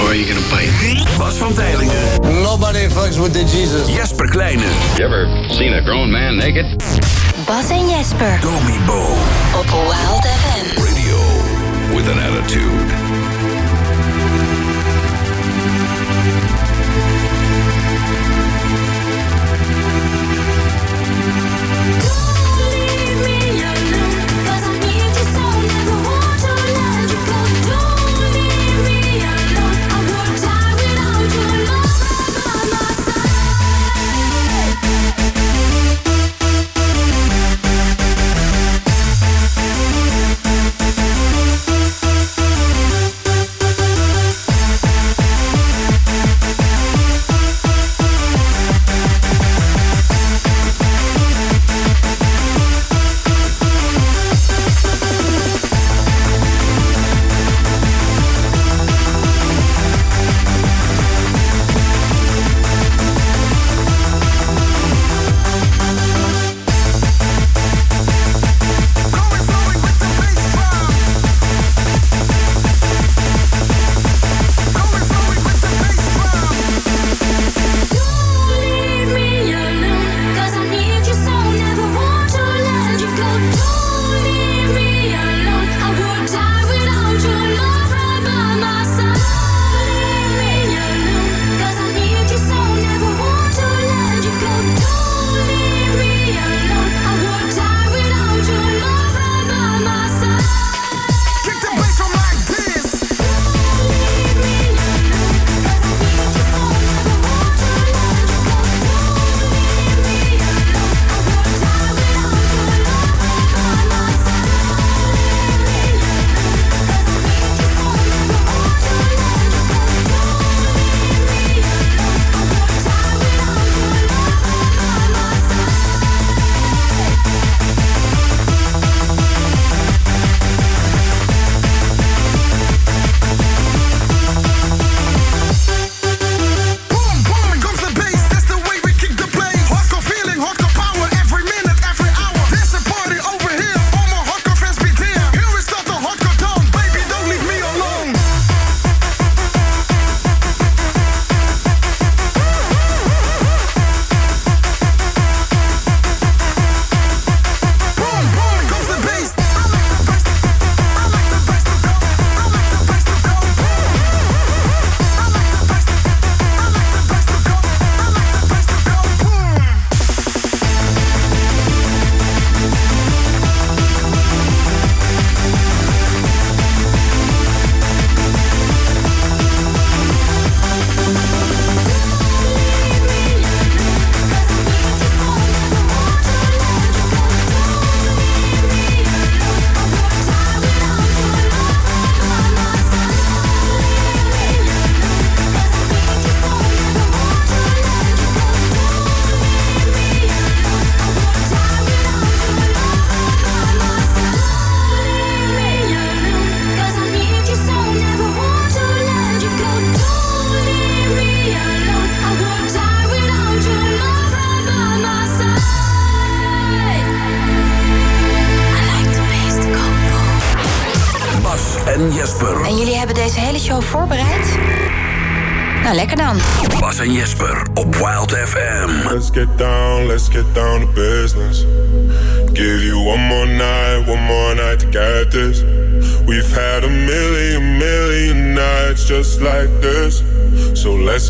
Or are you gonna bite? Bas van Tijlingen. Nobody fucks with the Jesus. Jesper Kleine. You ever seen a grown man naked? Bas en Jesper. Domi Bo. Op Wild FM. Radio with an attitude.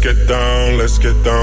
Get down, let's get down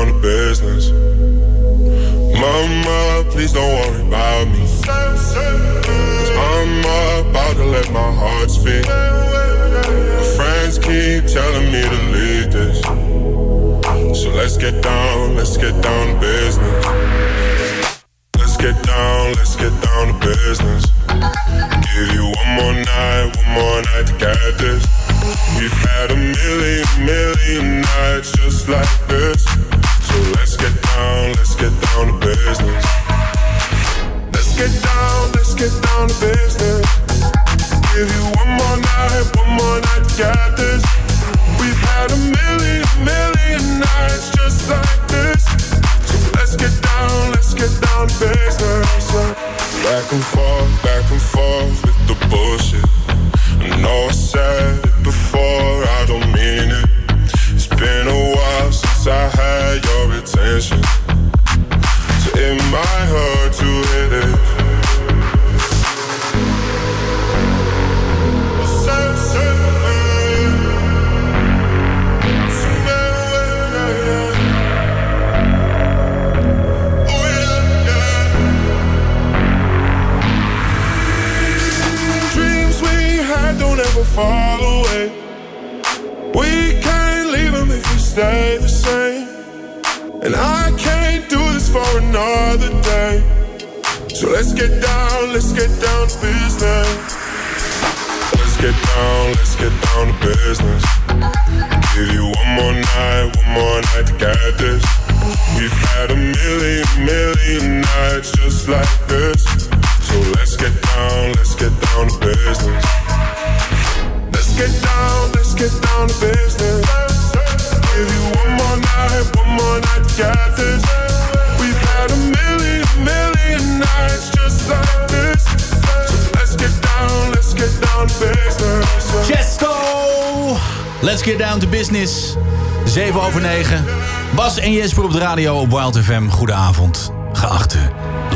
radio op Wild FM. Goedenavond, geachte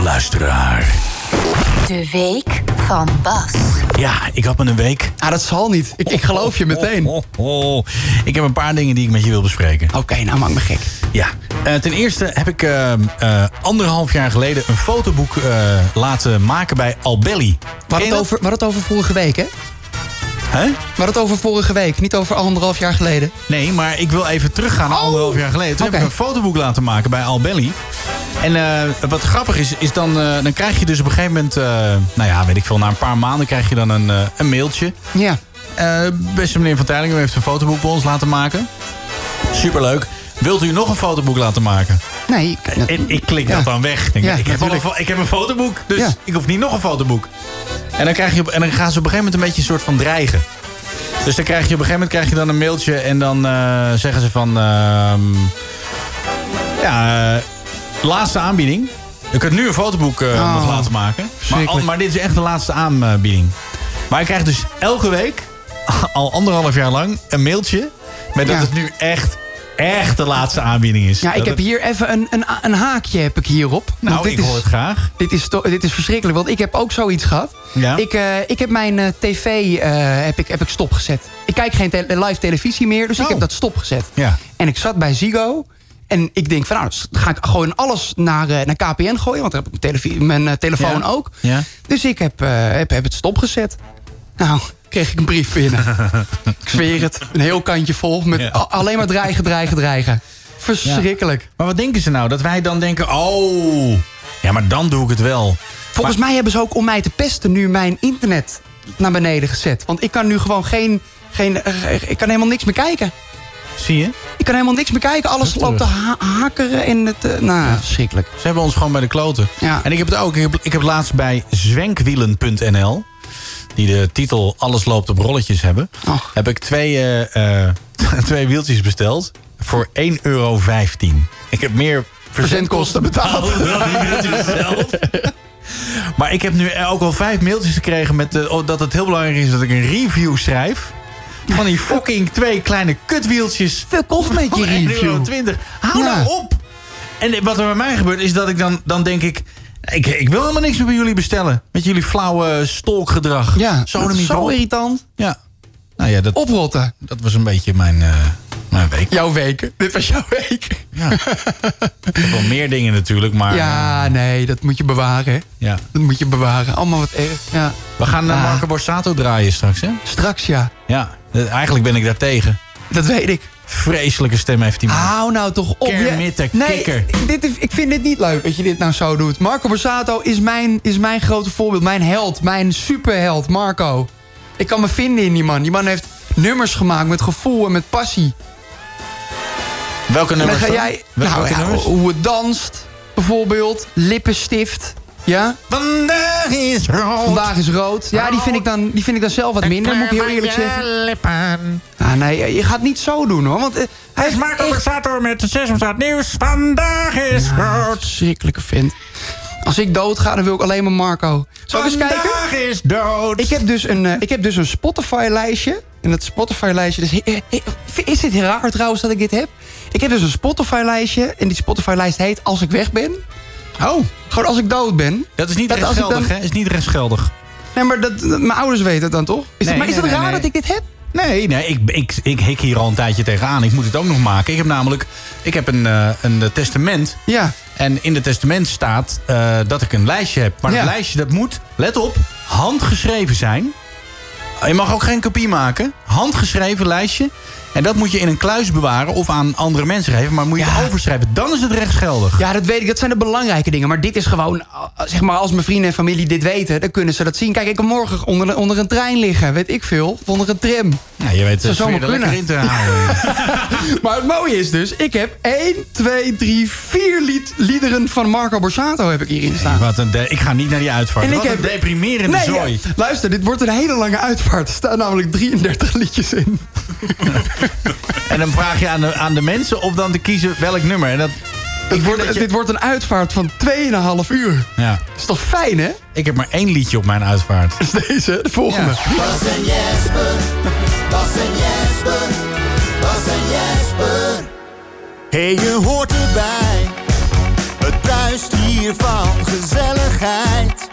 luisteraar. De week van Bas. Ja, ik had me een week. Ah, dat zal niet. Ik, ik geloof je meteen. Oh, oh, oh. Ik heb een paar dingen die ik met je wil bespreken. Oké, nou maak me gek. Ja, eh, ten eerste heb ik eh, eh, anderhalf jaar geleden een fotoboek eh, laten maken bij Albelli. Je het over, hadden het over vorige week, hè? Hè? Hadden het over vorige week, niet over anderhalf jaar geleden. Nee, maar ik wil even teruggaan naar Oh, anderhalf jaar geleden. Toen oké. heb ik een fotoboek laten maken bij Albelli. En eh, wat grappig is, is dan, eh, dan krijg je dus op een gegeven moment... eh, nou ja, weet ik veel, na een paar maanden krijg je dan een, een mailtje. Ja. Beste meneer Van Teylingen, u heeft een fotoboek bij ons laten maken. Superleuk. Wilt u nog een fotoboek laten maken? Nee, ik- En ik klik Ja. dat dan weg. Ik Denk, Ja, ik, heb een, ik heb een fotoboek, dus Ja. ik hoef niet nog een fotoboek. En dan, krijg je, en dan gaan ze op een gegeven moment een beetje een soort van dreigen. Dus dan krijg je op een gegeven moment krijg je dan een mailtje en dan eh, zeggen ze van... ehm, ja, eh, laatste aanbieding. Je kunt nu een fotoboek eh, Oh, nog laten maken. Maar, maar dit is echt de laatste aanbieding. Maar ik krijg dus elke week, al anderhalf jaar lang, een mailtje... met dat het nu echt, echt de laatste aanbieding is. ja, ik heb hier even een, een, een haakje heb ik hierop. Nou, ik is, hoor het graag. Dit is, dit is verschrikkelijk, want ik heb ook zoiets gehad. Ja? Ik, eh, ik heb mijn eh, tv eh, heb ik, heb ik stopgezet. Ik kijk geen te- live televisie meer, dus ik Oh. heb dat stopgezet. Ja. En ik zat bij Ziggo. En ik denk van nou, dan ga ik gewoon alles naar, naar KPN gooien. Want dan heb ik mijn, telefoon Ja. ook. Ja. Dus ik heb, heb, heb het stopgezet. Nou, kreeg ik een brief binnen. ik zweer het. Een heel kantje vol. Met Ja. alleen maar dreigen, dreigen, dreigen. Verschrikkelijk. Maar wat denken ze nou? Dat wij dan denken, oh, ja, maar dan doe ik het wel. Volgens mij hebben ze ook om mij te pesten nu mijn internet naar beneden gezet. Want ik kan nu gewoon geen... geen eh, ik kan helemaal niks meer kijken. Zie je? Ik kan helemaal niks meer kijken. Alles loopt te ha hakkeren en het... eh, nou, verschrikkelijk. Ze hebben ons gewoon bij de kloten. Ja. En ik heb het ook. Ik heb, ik heb laatst bij zwenkwielen.nl, die de titel Alles loopt op rolletjes hebben, Och. heb ik twee, eh, eh, twee wieltjes besteld voor 1,15 euro. Ik heb meer Verzendkosten betaald. dan die wieltjes zelf. Maar ik heb nu ook al vijf mailtjes gekregen met eh, oh, dat het heel belangrijk is dat ik een review schrijf. Van die fucking twee kleine kutwieltjes. Veel kost met je Voor 1,20 euro. review. Hou Ja. nou op! En wat er bij mij gebeurt is dat ik dan, dan denk ik... Ik, ik wil helemaal niks meer bij jullie bestellen. Met jullie flauwe stolkgedrag. Ja, zo, zo irritant. Ja. Nou ja, dat, Oprotten. dat was een beetje mijn, eh, mijn week. Jouw week. Dit was jouw week. Ja. ik heb wel meer dingen natuurlijk, maar... Ja, nee, dat moet je bewaren. hè. ja. Dat moet je bewaren. Allemaal wat erg. Ja. We gaan naar Ah. Marco Borsato draaien straks, hè? Straks ja. Ja. Eh, Eigenlijk ben ik daar tegen. Dat weet ik. Vreselijke stem heeft hij. man. Hou nou toch op. Kermit de nee, kikker. Dit, is- ik vind dit niet leuk dat je dit nou zo doet. Marco Borsato is mijn, is mijn grote voorbeeld. Mijn held. Mijn superheld. Marco. Ik kan me vinden in die man. Die man heeft nummers gemaakt met gevoel en met passie. Welke dan nummers ga dan? jij... Nou welke ja, nummers? hoe het danst, bijvoorbeeld. Lippenstift. Ja? Vandaag is rood. Vandaag is rood. Ja, die vind ik dan, die vind ik dan zelf wat minder, moet ik heel eerlijk zeggen. Ah, nee, je gaat niet zo doen hoor. Want, eh, hij is Marco Borsato met de Sesamstraat Nieuws. Vandaag is rood. verschrikkelijke vent. Als ik dood ga, dan wil ik alleen maar Marco. Zal ik eens kijken? Vandaag is dood. Ik heb dus een, eh, ik heb dus een Spotify-lijstje. En dat Spotify-lijstje... Dus, is dit raar trouwens dat ik dit heb? Ik heb dus een Spotify-lijstje. En die Spotify-lijst heet Als ik weg ben. Oh. Gewoon als ik dood ben. Dat is niet Dat rechtsgeldig, dan- hè? Is niet rechtsgeldig. Nee, maar dat, dat- mijn ouders weten het dan toch? Is Nee, maar is nee, het raar dat ik dit heb? Nee, nee ik, ik, ik hik hier al een tijdje tegenaan. Ik moet het ook nog maken. Ik heb namelijk ik heb een, eh, een testament. Ja. En in het testament staat eh, dat ik een lijstje heb. Maar Ja. dat lijstje dat moet, let op, handgeschreven zijn. Je mag ook geen kopie maken. Handgeschreven lijstje. En dat moet je in een kluis bewaren of aan andere mensen geven. Maar moet je Ja. het overschrijven. Dan is het rechtsgeldig. Ja, dat weet ik. Dat zijn de belangrijke dingen. Maar dit is gewoon... uh, Zeg maar, als mijn vrienden en familie dit weten... dan kunnen ze dat zien. Kijk, ik kan morgen onder, onder een trein liggen. Weet ik veel. Of onder een tram. Ja, je weet zomaar sfeer er lekker in kunnen. te houden. Maar het mooie is dus... Ik heb 1, 2, 3, 4 lied, liederen van Marco Borsato heb ik hierin staan. Wat een de- ik ga niet naar die uitvaart. En ik Wat heb- een deprimerende Nee, zooi. ja, luister, dit wordt een hele lange uitvaart. Er staan namelijk 33 liedjes in. En dan vraag je aan de, aan de mensen of dan te kiezen welk nummer. En dat, Dit wordt, dat je- dit wordt een uitvaart van 2,5 uur. ja. is toch fijn, hè? Ik heb maar één liedje op mijn uitvaart. Dat is deze, de volgende. Ja. Bas en Jesper, Bas en Jesper, Bas en Jesper. Hey, je hoort erbij. Het bruist hier van gezelligheid.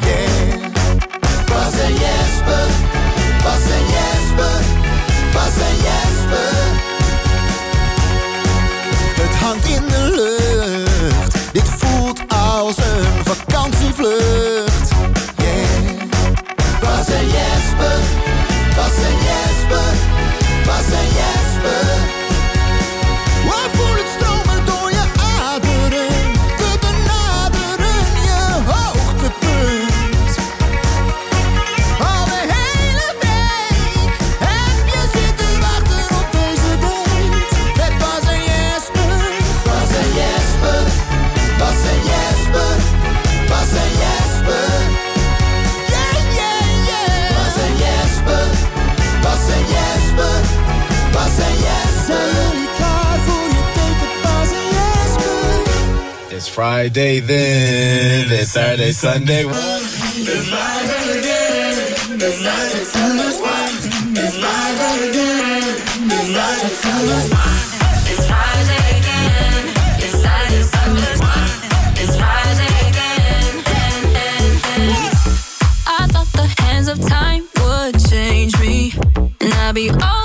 Yeah. Bas en Jesper, Bas en Jesper, Bas en Jesper. Het hangt in de lucht. Dit voelt als een vakantievlucht. Yeah. Bas en Jesper, Bas en Jesper, Bas en Jesper. It's Friday then, it's Saturday, Sunday. It's live again. It's live, it's on. It's live again. It's Friday again. It's it's Friday again. I thought the hands of time would change me, and I'd be all.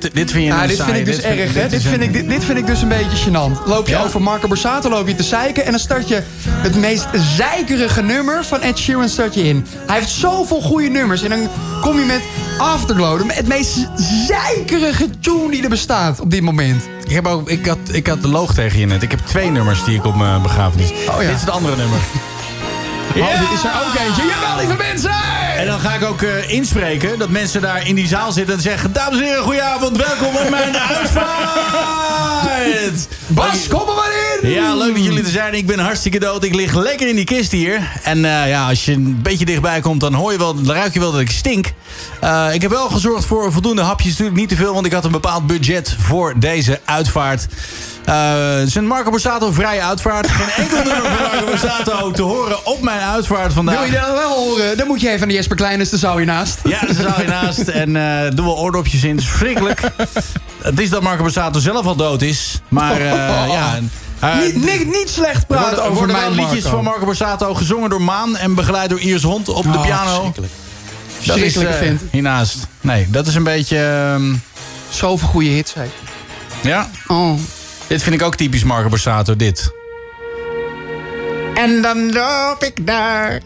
Dit, dit vind je een dit saai. vind ik dus erg, hè? Dit vind ik, dit, dit vind ik dus een beetje gênant. Loop je Ja? over Marco Borsato, loop je te zeiken... en dan start je het meest zeikerige nummer van Ed Sheeran start je in. Hij heeft zoveel goede nummers. En dan kom je met Afterglow, het meest zeikerige tune die er bestaat op dit moment. Ik, heb ook, ik, had, ik had de loog tegen je net. Ik heb twee nummers die ik op mijn begrafenis... Oh ja. Dit is het andere nummer. Oh, dit is er ook eentje. Jawel, lieve mensen! En dan ga ik ook eh, inspreken dat mensen daar in die zaal zitten en zeggen... Dames en heren, goedenavond, welkom op mijn uitvaart! Bas, kom er maar in! Ja, leuk dat jullie er zijn. Ik ben hartstikke dood. Ik lig lekker in die kist hier. En eh, ja, als je een beetje dichtbij komt, dan hoor je wel, dan ruik je wel dat ik stink. Eh, ik heb wel gezorgd voor voldoende hapjes. Natuurlijk niet te veel, want ik had een bepaald budget voor deze uitvaart. Een Marco Borsato vrije uitvaart. Geen enkel nummer van Marco Borsato te horen op mijn uitvaart vandaag. Wil je dat wel horen? Dan moet je even aan de Jesper Kleines, daar zou je naast. Ja, daar zou je naast. En eh doe wel oordopjes in. Het is verschrikkelijk. Het is dat Marco Borsato zelf al dood is. Maar ja... niet, niet, niet slecht praten worden, er over worden wel liedjes Marco. van Marco Borsato gezongen door Maan... en begeleid door Iris Hond op de Oh, piano. Verschrikkelijk. Dat is Verschrikkelijke eh, vent. hiernaast. Nee, dat is een beetje... ehm, Zoveel goede hits heeft ja, Oh. dit vind ik ook typisch Marco Borsato, dit. En dan loop ik daar.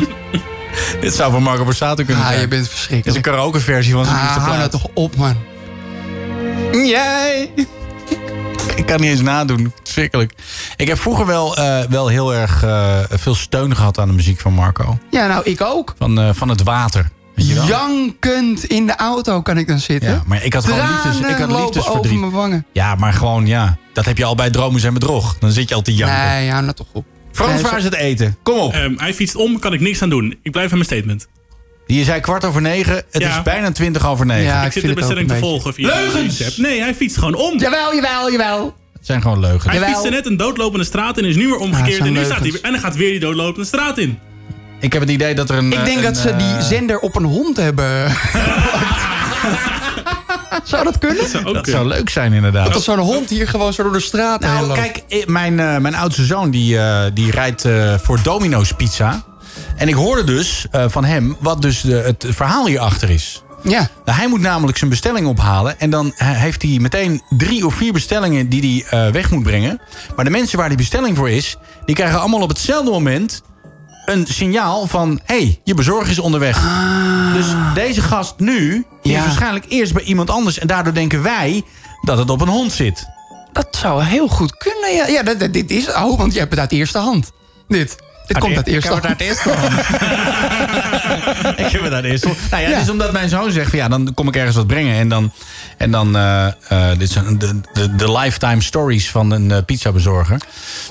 dit zou van Marco Borsato kunnen Ah, zijn. je bent Dit is verschrikkelijk. een karaokeversie van zijn Ah, nieuwste hou nou toch op, man. Jij. Ik kan niet eens nadoen. Verschrikkelijk. Ik heb vroeger wel, eh, wel heel erg eh, veel steun gehad aan de muziek van Marco. Ja, nou, ik ook. Van, eh, van het water. Weet je wel? Jankend in de auto kan ik dan zitten. Ja, maar ik had gewoon liefdes, ik had lopen liefdesverdriet. over mijn wangen. Ja, maar gewoon, ja. Dat heb je al bij dromen zijn bedrog. Dan zit je al te janken. Nee, hou nou toch op. Frans, waar is het eten? Kom op. Ehm, hij fietst om, kan ik niks aan doen. Ik blijf aan mijn statement. Je zei kwart over negen. Het Ja. is bijna twintig over negen. Ja, ik, ik zit de bestelling te volgen via Leugens! de app. Nee, hij fietst gewoon om. Jawel, jawel, jawel. Het zijn gewoon leugens. Hij Jawel. fietste net een doodlopende straat in, is nu weer omgekeerd. en, nu staat hij, en dan gaat weer die doodlopende straat in. Ik heb het idee dat er een... Ik denk eh, dat ze die eh, zender op een hond hebben. zou dat kunnen? Zou ook Dat kunnen. zou leuk zijn, inderdaad. Dat zo'n hond hier gewoon zo door de straat heen Nou, loopt. kijk, eh, mijn, eh, mijn oudste zoon die, eh, die rijdt eh, voor Domino's Pizza. En ik hoorde dus eh, van hem wat dus de, het verhaal hierachter is. Ja. Nou, hij moet namelijk zijn bestelling ophalen. En dan eh, heeft hij meteen drie of vier bestellingen die hij eh, weg moet brengen. Maar de mensen waar die bestelling voor is... die krijgen allemaal op hetzelfde moment een signaal van... hé, hey, je bezorger is onderweg. Dus deze gast nu Ja. is waarschijnlijk eerst bij iemand anders... en daardoor denken wij dat het op een hond zit. Dat zou heel goed kunnen. Ja, ja dat, dat- dit is... Oh, want je hebt het uit eerste hand. Dit. Dit komt uit Ik eerste heb het uit ik heb het uit eerste hand. Nou ja, Ja. het is omdat mijn zoon zegt van ja, dan kom ik ergens wat brengen. En dan, en dan eh, eh, dit zijn de, de, de lifetime stories van een eh, pizzabezorger.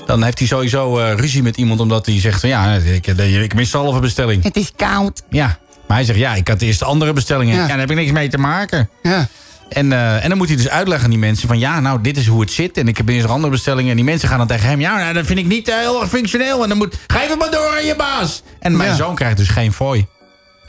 Dan heeft hij sowieso eh, ruzie met iemand omdat hij zegt van ja, ik, ik mis de halve bestelling. Het is koud. Ja, maar hij zegt ja, ik had eerst de andere bestellingen. Ja. Ja, daar heb ik niks mee te maken. Ja. En, eh, en dan moet hij dus uitleggen aan die mensen van... ja, nou, dit is hoe het zit en ik heb eerst andere bestellingen. En die mensen gaan dan tegen hem... ja, nou, dat vind ik niet eh, heel erg functioneel. En dan moet... geef het maar door aan je baas. En mijn Ja. zoon krijgt dus geen fooi.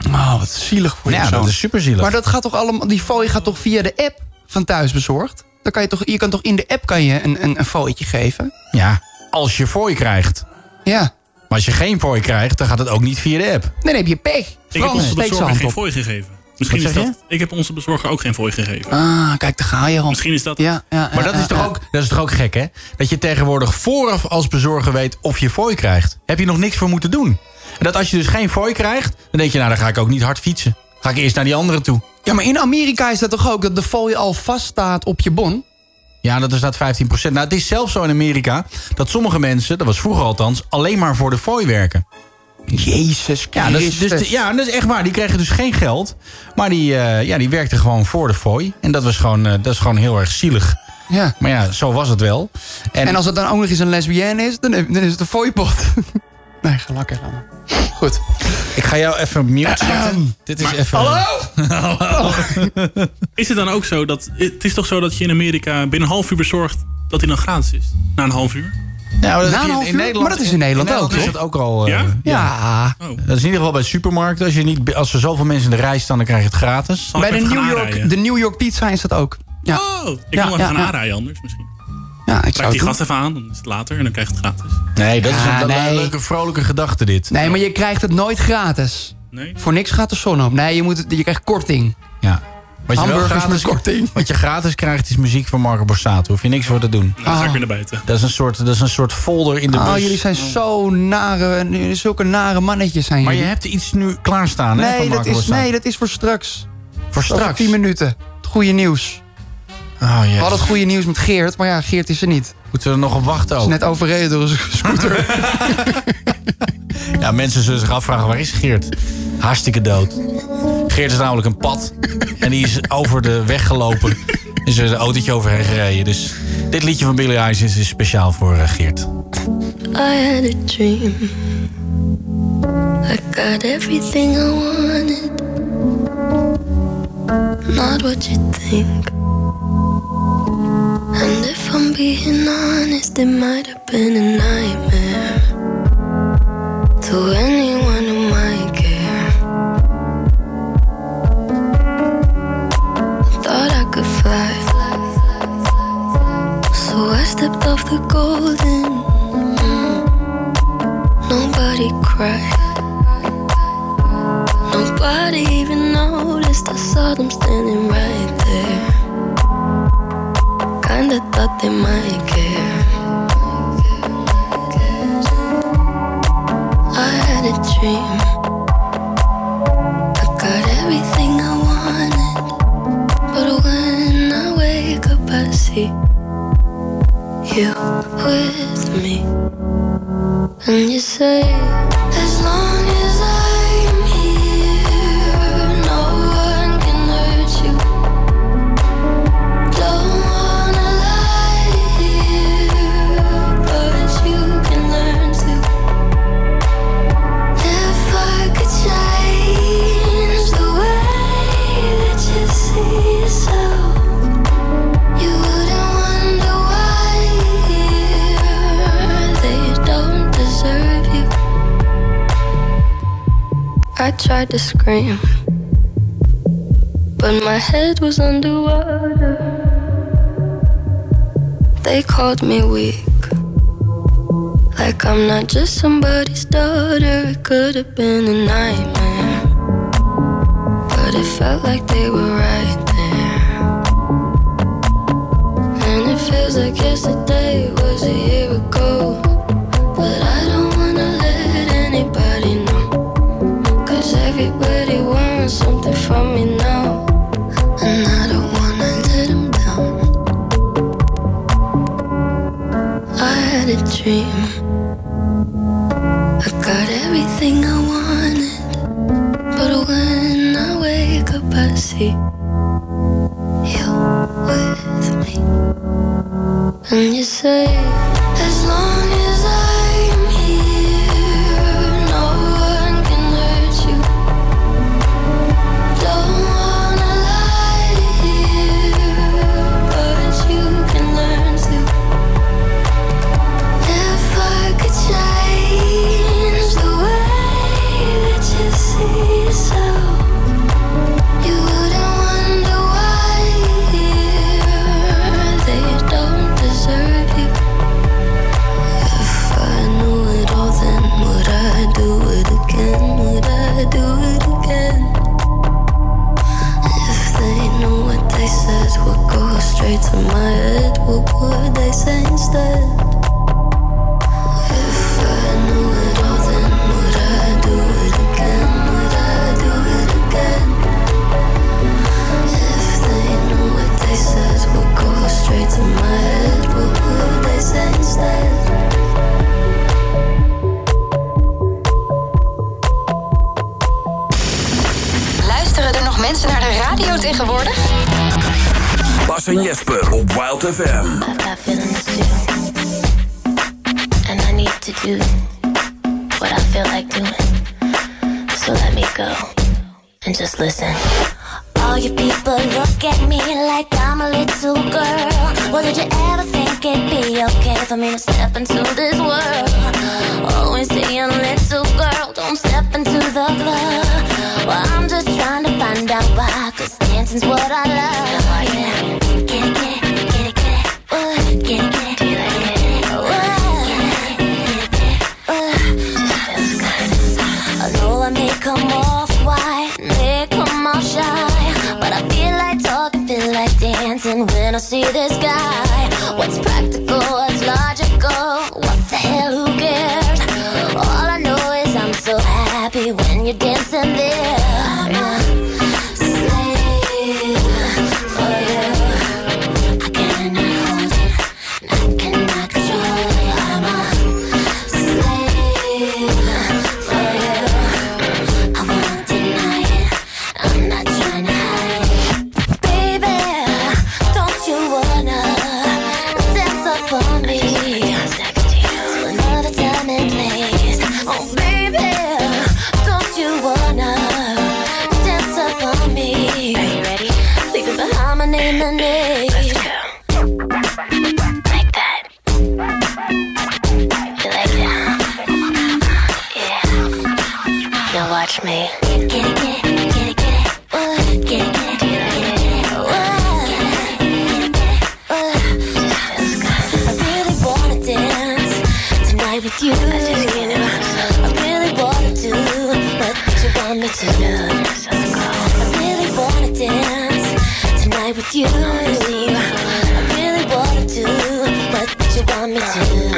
Oh, wat zielig voor je Ja, zoon. dat is super zielig. Maar dat gaat toch allemaal... Die fooi gaat toch via de app van Thuisbezorgd? Dan kan je, toch, je kan toch in de app kan je een, een, een fooitje geven? Ja, als je fooi krijgt. Ja. Maar als je geen fooi krijgt, dan gaat het ook niet via de app. Dan heb je pech. Ik heb Frans, bezorger hand geen fooi gegeven. Misschien Wat is zeg dat. Ik heb onze bezorger ook geen fooi gegeven. Ah, kijk, daar ga je al. Misschien is dat. Ja, ja, Maar ja, dat is, toch ja. ook, dat is toch ook gek, hè? Dat je tegenwoordig vooraf als bezorger weet of je fooi krijgt. Heb je nog niks voor moeten doen. En dat als je dus geen fooi krijgt, dan denk je... nou, dan ga ik ook niet hard fietsen. Ga ik eerst naar die andere toe. Ja, maar in Amerika is dat toch ook dat de fooi al vaststaat op je bon? Ja, dat is dat 15% Nou, het is zelfs zo in Amerika dat sommige mensen, dat was vroeger althans, alleen maar voor de fooi werken. Jezus Ja, dat is, dus ja, dat is echt waar. Die kregen dus geen geld. Maar die, eh, ja, die werkten gewoon voor de fooi. En dat, was gewoon, eh, dat is gewoon heel erg zielig. Ja. Maar ja, zo was het wel. En, als het dan ook nog eens een lesbienne is, dan, dan is het een fooipot. nee, ga lekker aan. Goed. Ik ga jou even mute zetten. Dit is even... Hallo? Is het dan ook zo dat... Het is toch zo dat je in Amerika binnen een half uur bezorgt dat hij dan gratis is? Na een half uur? Nou, dat Na heb een je half uur? Maar dat is in Nederland ook, is het ook al. eh, Ja? Ja. Oh. Dat is in ieder geval bij supermarkten. Als, je niet, als er zoveel mensen in de rij staan, dan krijg je het gratis. Zal ik Bij de New, York, de New York Pizza is dat ook. Ja, Oh, ik Ja, wil even gaan ja. aanrijden anders misschien. ja ik die gast even aan, dan is het later en dan krijg je het gratis. Nee, dat is een, nee. leuke, vrolijke gedachte dit. Nee, maar je krijgt het nooit gratis. Nee? Voor niks gaat de zon op. Nee, je, moet je krijgt korting. Ja. Wat je, wel gratis, met korting. wat je gratis krijgt is muziek van Marco Borsato. Hoef je niks voor te doen. Dan ga ik weer naar buiten. Dat is een soort, dat is een soort folder in de bus. Oh, jullie zijn zo nare, zulke nare mannetjes zijn Maar je hebt iets nu klaarstaan, hè, van nee, dat Marco is, Borsato. nee, dat is voor straks. Voor Over straks. 10 minuten. Het goede nieuws. Oh, We ja. hadden het goede nieuws met Geert, maar ja, Geert is er niet. Moeten we er nog op wachten Is ook? net overreden door een scooter. Ja, mensen zullen zich afvragen, waar is Geert? Hartstikke dood. Geert is namelijk een pad. En die is over de weg gelopen. Is er een autootje overheen gereden. Dus dit liedje van Billy Eilish is speciaal voor eh, Geert. I had a dream. I got everything I wanted. Not what you think. And if I'm being honest, it might have been a nightmare. To anyone I stepped off the golden. Nobody cried. Nobody even noticed. I saw them standing right there. Kinda thought they might care. I had a dream. You with me. And you say, as long as I tried to scream, but my head was underwater. They called me weak, like I'm not just somebody's daughter. It could have been a nightmare, but it felt like they were right there. And it feels like yesterday was a year watch me. With you. I really wanna do what you want me to do. I really wanna dance tonight with you. I really wanna do what you want me to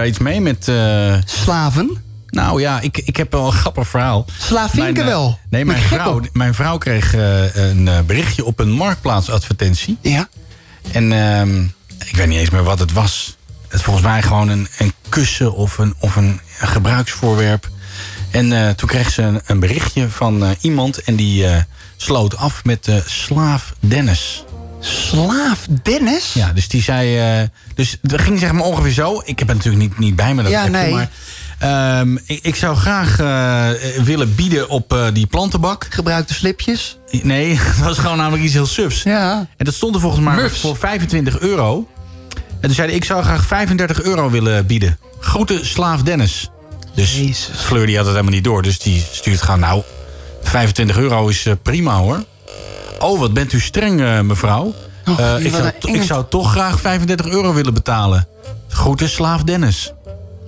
daar iets mee met... eh, Slaven? Nou ja, ik, ik heb wel een grappig verhaal. Slavinken eh, wel. Nee, mijn vrouw, mijn vrouw kreeg eh, een berichtje op een marktplaatsadvertentie. Ja. En ehm, ik weet niet eens meer wat het was. Het volgens mij gewoon een, een kussen of een, of een gebruiksvoorwerp. En toen kreeg ze een, een berichtje van iemand en die sloot af met eh, slaaf Dennis. Slaaf Dennis? Ja, dus die zei... eh, dus het ging zeg maar ongeveer zo. Ik heb het natuurlijk niet, niet bij me, dat Ja, nee. maar... ehm, ik, ik zou graag eh, willen bieden op eh, die plantenbak. Gebruikte slipjes? Nee, dat was gewoon namelijk iets heel sufs. Ja. En dat stond er volgens mij Mufs. voor 25 euro. En toen zei hij, ik zou graag 35 euro willen bieden. Groeten, slaaf Dennis. Dus Fleur die had het helemaal niet door. Dus die stuurt gewoon, nou, 25 euro is prima hoor. Oh, wat bent u streng, eh, mevrouw. Oh, Eh, ik, zou, ik toch graag 35 euro willen betalen. Groeten, slaaf Dennis.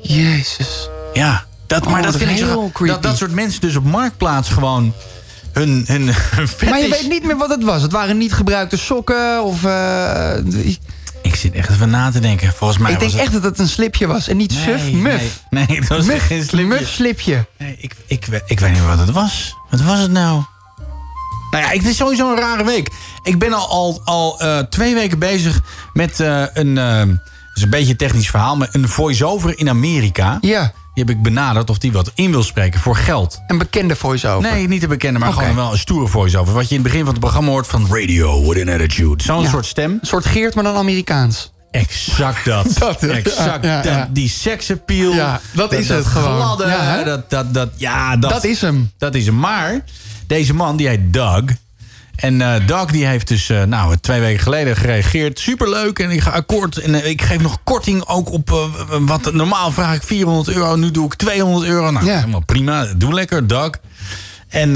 Jezus. Ja, dat, Oh, maar dat dat vind ik zo... Dat, dat soort mensen dus op Marktplaats gewoon hun, hun, hun Maar je weet niet meer wat het was. Het waren niet gebruikte sokken of... eh, ik Ik zit echt even na te denken. Volgens mij ik denk het... echt dat het een slipje was. En niet Nee, suf, nee. muf. Nee, het was Muf, geen slipje. Muf slipje. Nee, ik, ik, we- ik weet niet meer wat het was. Wat was het nou? Nou ja, ik- het is sowieso een rare week. Ik ben al, al, al eh, twee weken bezig met eh, een... het is een beetje een technisch verhaal, maar een voice-over in Amerika. Ja. Die heb ik benaderd of die wat in wil spreken voor geld. Een bekende voice-over. Nee, niet een bekende, maar gewoon wel een stoere voice-over. Wat je in het begin van het programma hoort van Radio with an Attitude. Zo'n Ja. soort stem. Een soort Geert, maar dan Amerikaans. Exact dat. Dat, exact Ja, dat. Die seksappeal. Ja, dat is het gewoon. gladde, dat, dat, dat, ja, dat, Dat is hem. Dat is hem. Maar deze man, die heet Doug. En eh Doug die heeft dus eh, nou, twee weken geleden gereageerd. Superleuk en ik ga akkoord. En eh, ik geef nog korting ook op wat normaal vraag ik 400 euro. Nu doe ik 200 euro. Nou, helemaal prima. Doe lekker, Doug. En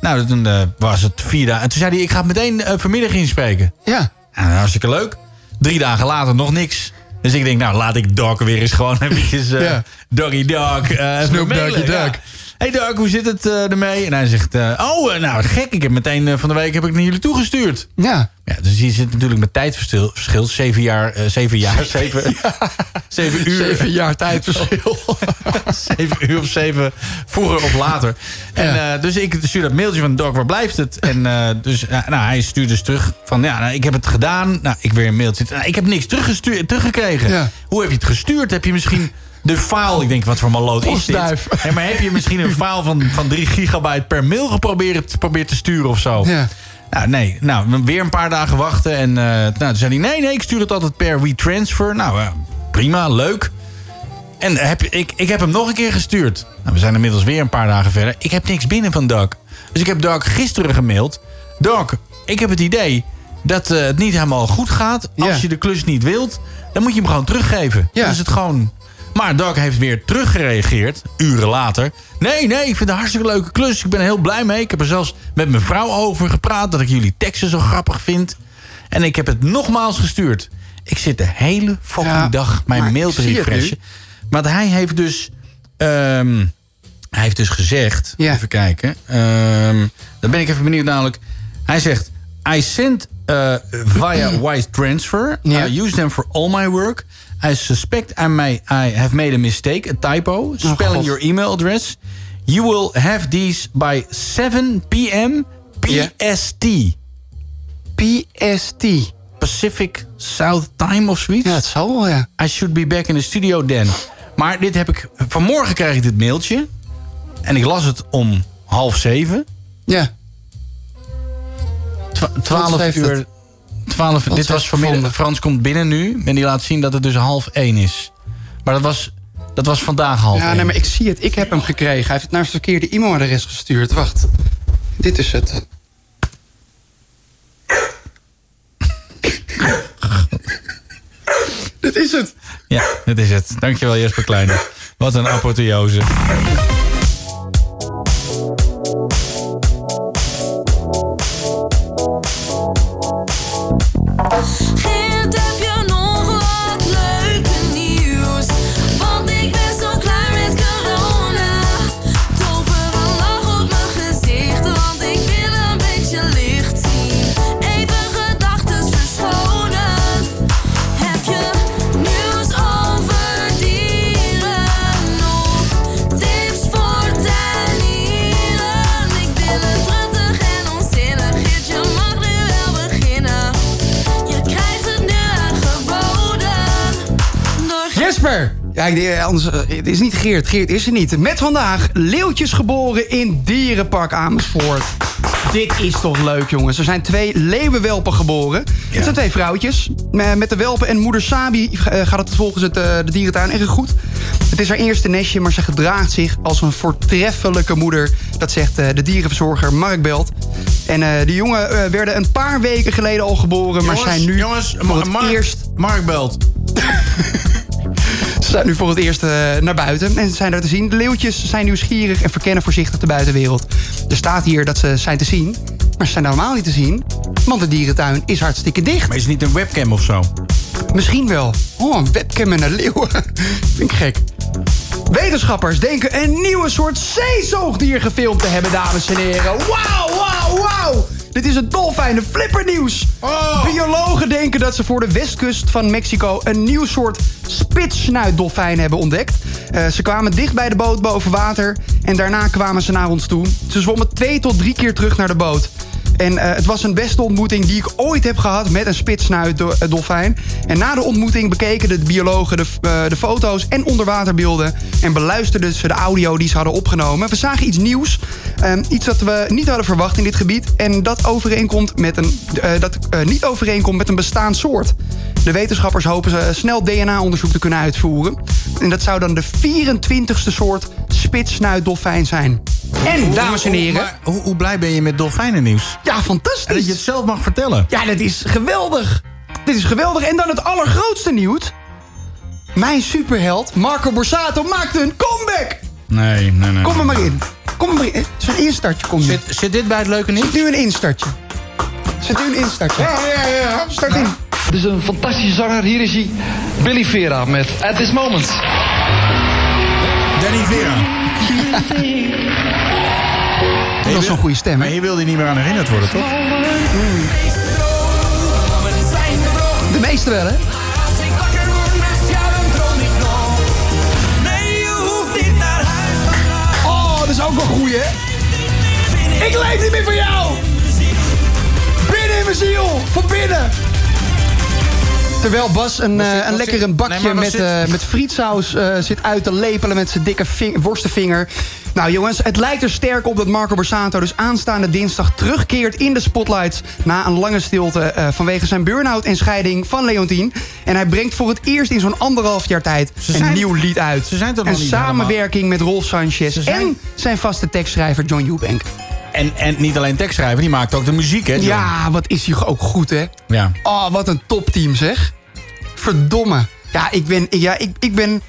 nou, toen was het vier dagen. En toen zei hij, ik ga het meteen vanmiddag inspreken. Ja. En hartstikke leuk. Drie dagen later nog niks. Dus ik denk, nou, laat ik Doug weer eens gewoon eventjes... Ja. Doggy Dog. even Snoop. Doggy Ja. Hey Doug, hoe zit het eh, ermee? En hij zegt, eh, oh, eh, nou gek, ik heb meteen van de week heb ik naar jullie toegestuurd. Ja. Ja, dus hier zit natuurlijk met tijdverschil. verschil. Zeven jaar, zeven jaar, zeven, zeven uur. Zeven jaar tijdverschil. zeven uur of zeven vroeger of later. En, dus ik stuur dat mailtje van Doc, waar blijft het? En uh, dus, uh, nou, hij stuurt dus terug van, ja, nou, ik heb het gedaan. Nou, ik weer een mailtje. Nou, ik heb niks teruggestuurd, teruggekregen. Ja. Hoe heb je het gestuurd? Heb je misschien de file, ik denk, wat voor maloot is dit? Ja, maar heb je misschien een file van, van 3 gigabyte per mail geprobeerd, geprobeerd te sturen of zo? Ja. Nou, nee. Nou, weer een paar dagen wachten. En uh, nou, toen zei hij, nee, nee, ik stuur het altijd per WeTransfer. Nou, uh, prima, leuk. En heb, ik, ik heb hem nog een keer gestuurd. Nou, we zijn inmiddels weer een paar dagen verder. Ik heb niks binnen van Doug. Dus ik heb Doug gisteren gemaild. Doug, ik heb het idee dat uh, het niet helemaal goed gaat. Als je de klus niet wilt, dan moet je hem gewoon teruggeven. Ja. Dan is het gewoon... Maar Doug heeft weer teruggereageerd, uren later. Nee, nee, ik vind het een hartstikke leuke klus. Ik ben er heel blij mee. Ik heb er zelfs met mijn vrouw over gepraat... dat ik jullie teksten zo grappig vind. En ik heb het nogmaals gestuurd. Ik zit de hele fucking Ja, dag mijn maar mail te refreshen. Want hij heeft dus... ehm, hij heeft dus gezegd... Ja. Even kijken. ehm, dan ben ik even benieuwd namelijk. Hij zegt... I sent uh, via wise transfer. I use them for all my work. I suspect I, may, I have made a mistake, a typo. Spelling Oh, your email address. You will have these by 7 p.m. PST. PST. Pacific South Time of zoiets. Ja, het zal wel, ja. I should be back in the studio then. Maar dit heb ik... Vanmorgen kreeg ik dit mailtje. En ik las het om half zeven. Ja. Twa- Twaalf heeft uur... het? Twaalf, dit heeft was vanmiddag. Frans komt binnen nu. En die laat zien dat het dus half één is. Maar dat was, dat was vandaag half Ja, één. nee, maar ik zie het. Ik heb hem gekregen. Hij heeft het naar het verkeerde e-mailadres gestuurd. Wacht. Dit is het. Dit is het. Ja, dit is het. Dankjewel Jesper Kleine. Wat een apotheose. Ja, anders, eh, het is niet Geert. Geert is er niet. Met vandaag leeuwtjes geboren in Dierenpark Amersfoort. Dit is toch leuk, jongens. Er zijn twee leeuwenwelpen geboren. Het zijn twee vrouwtjes. Eh, Met de welpen en moeder Sabi eh, gaat het volgens het, de dierentuin erg goed. Het is haar eerste nestje, maar ze gedraagt zich als een voortreffelijke moeder. Dat zegt de dierenverzorger Mark Belt. En eh, de jongen werden een paar weken geleden al geboren, maar zijn nu jongens, voor het Mark, eerst Mark belt. ze zijn nu voor het eerst eh, naar buiten en ze zijn daar te zien. De leeuwtjes zijn nieuwsgierig en verkennen voorzichtig de buitenwereld. Er staat hier dat ze zijn te zien, maar ze zijn helemaal niet te zien. Want de dierentuin is hartstikke dicht. Maar is het niet een webcam of zo? Misschien wel. Oh, een webcam en een leeuw. Vind ik gek. Wetenschappers denken een nieuwe soort zeezoogdier gefilmd te hebben, dames en heren. Wauw, wauw, wauw. Dit is het dolfijnen flippernieuws. Biologen denken dat ze voor de westkust van Mexico... een nieuw soort spitssnuitdolfijn hebben ontdekt. Eh, ze kwamen dicht bij de boot boven water... en daarna kwamen ze naar ons toe. Ze zwommen twee tot drie keer terug naar de boot. En eh, het was een beste ontmoeting die ik ooit heb gehad met een spitsnuitdolfijn. En na de ontmoeting bekeken de biologen de, eh, de foto's en onderwaterbeelden... en beluisterden ze de audio die ze hadden opgenomen. We zagen iets nieuws, eh, iets dat we niet hadden verwacht in dit gebied... en dat, overeenkomt met een, eh, dat eh, niet overeenkomt met een bestaand soort. De wetenschappers hopen ze snel DNA-onderzoek te kunnen uitvoeren. En dat zou dan de 24ste soort spitsnuitdolfijn zijn. En, dames en heren... Maar hoe, hoe blij ben je met dolfijnennieuws? Ja, fantastisch. En dat je het zelf mag vertellen. Ja, dat is geweldig. Dit is geweldig. En dan het allergrootste nieuws. Mijn superheld, Marco Borsato, maakte een comeback. Nee, nee, nee. Kom er maar in. Kom er maar in. Zo'n instartje komt nu. Zit, zit dit bij het leuke nieuws? Zit nu een instartje. Zit nu een instartje. Ja, ja, ja. Start in. Het is een fantastische zanger. Hier is hij, Billy Vera met At This Moment. Danny Vera. Dat is zo'n goede stem. Maar hier wil hij niet meer aan herinnerd worden, toch? De meeste wel, hè? Oh, dat is ook wel goed, hè? Ik leef niet meer voor jou! Binnen in mijn ziel! Van binnen! Terwijl Bas een, eh, een lekker een bakje Nee, met, zit- eh, met frietsaus eh, zit uit te lepelen met zijn dikke ving- worstenvinger. Nou jongens, het lijkt er sterk op dat Marco Borsato dus aanstaande dinsdag terugkeert in de spotlights... na een lange stilte vanwege zijn burn-out en scheiding van Leontien. En hij brengt voor het eerst in zo'n anderhalf jaar tijd een zijn- nieuw lied uit. Ze zijn toch een samenwerking met Rolf Sanchez zijn- en zijn vaste tekstschrijver John Eubank. En, en niet alleen tekstschrijver, die maakt ook de muziek, hè? John? Ja, wat is hij ook goed, hè? Ja. Oh, wat een topteam, zeg. Verdomme. Ja, ik ben... Ja, ik, ik ben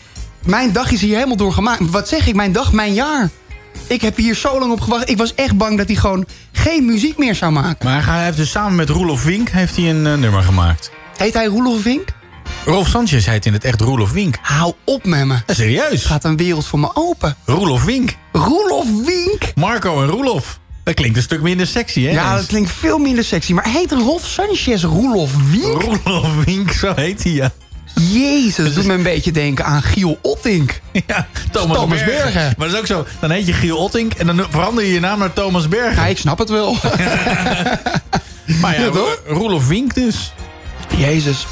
mijn dag is hier helemaal door gemaakt. Wat zeg ik? Mijn dag, mijn jaar. Ik heb hier zo lang op gewacht. Ik was echt bang dat hij gewoon geen muziek meer zou maken. Maar hij heeft dus samen met Roelof Wink heeft hij een eh, nummer gemaakt. Heet hij Roelof Wink? Rolf Sanchez heet in het echt Roelof Wink. Hou op met me. Ja, serieus. Gaat een wereld voor me open. Roelof Wink. Roelof Wink? Marco en Roelof. Dat klinkt een stuk minder sexy, hè? Ja, dat klinkt veel minder sexy. Maar heet Rolf Sanchez Roelof Wink? Roelof Wink, zo heet hij, ja. Jezus, dat doet me een beetje denken aan Giel Ottink. Ja, Thomas, Thomas Bergen. Bergen. Maar dat is ook zo. Dan heet je Giel Ottink en dan verander je je naam naar Thomas Bergen. Ja, ik snap het wel. maar ja? Roelof Wink dus. Jezus.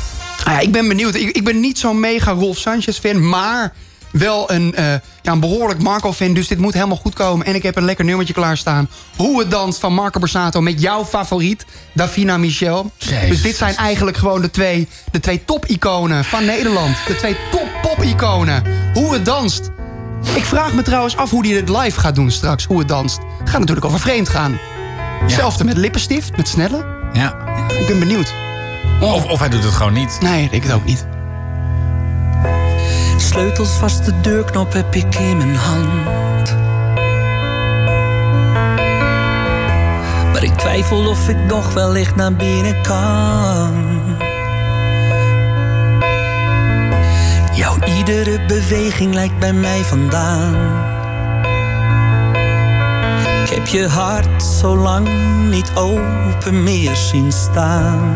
Ah ja, ik ben benieuwd. Ik, ik ben niet zo'n mega Rolf Sanchez-fan, maar wel een, eh, ja, een behoorlijk Marco-fan. Dus dit moet helemaal goed komen. En ik heb een lekker nummertje klaarstaan. Hoe het danst van Marco Borsato met jouw favoriet, Davina Michel. Jezus. Dus dit zijn eigenlijk gewoon de twee, de twee top-iconen van Nederland. De twee top-pop-iconen. Hoe het danst. Ik vraag me trouwens af hoe hij dit live gaat doen straks. Hoe het danst. Gaat natuurlijk over vreemd gaan. Hetzelfde met lippenstift, met snelle. Ja. Ik ben benieuwd. Of, of hij doet het gewoon niet. Nee, ik het ook niet. Sleutels vast, de deurknop heb ik in mijn hand. Maar ik twijfel of ik nog wellicht naar binnen kan. Jouw iedere beweging lijkt bij mij vandaan. Ik heb je hart zo lang niet open meer zien staan.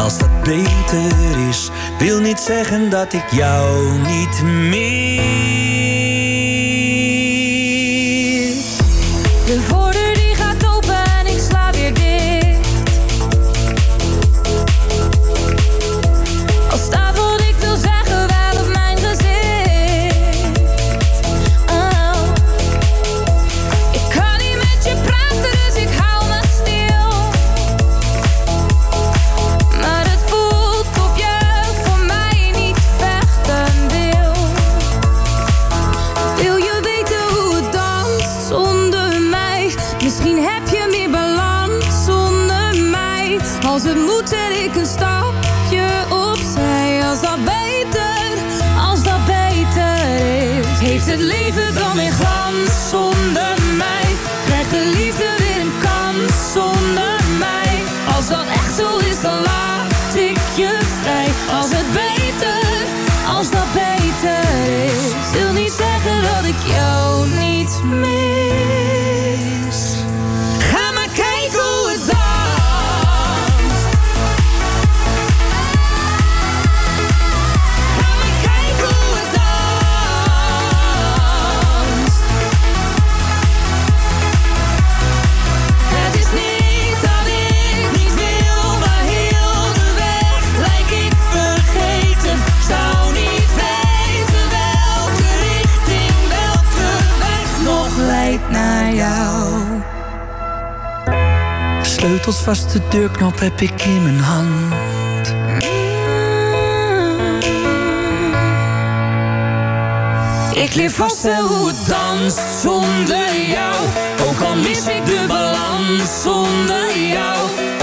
als dat beter is, wil niet zeggen dat ik jou niet meer. Als de deurknop heb ik in mijn hand. Ik leer vast hoe het danst zonder jou. Ook al mis ik de balans zonder jou.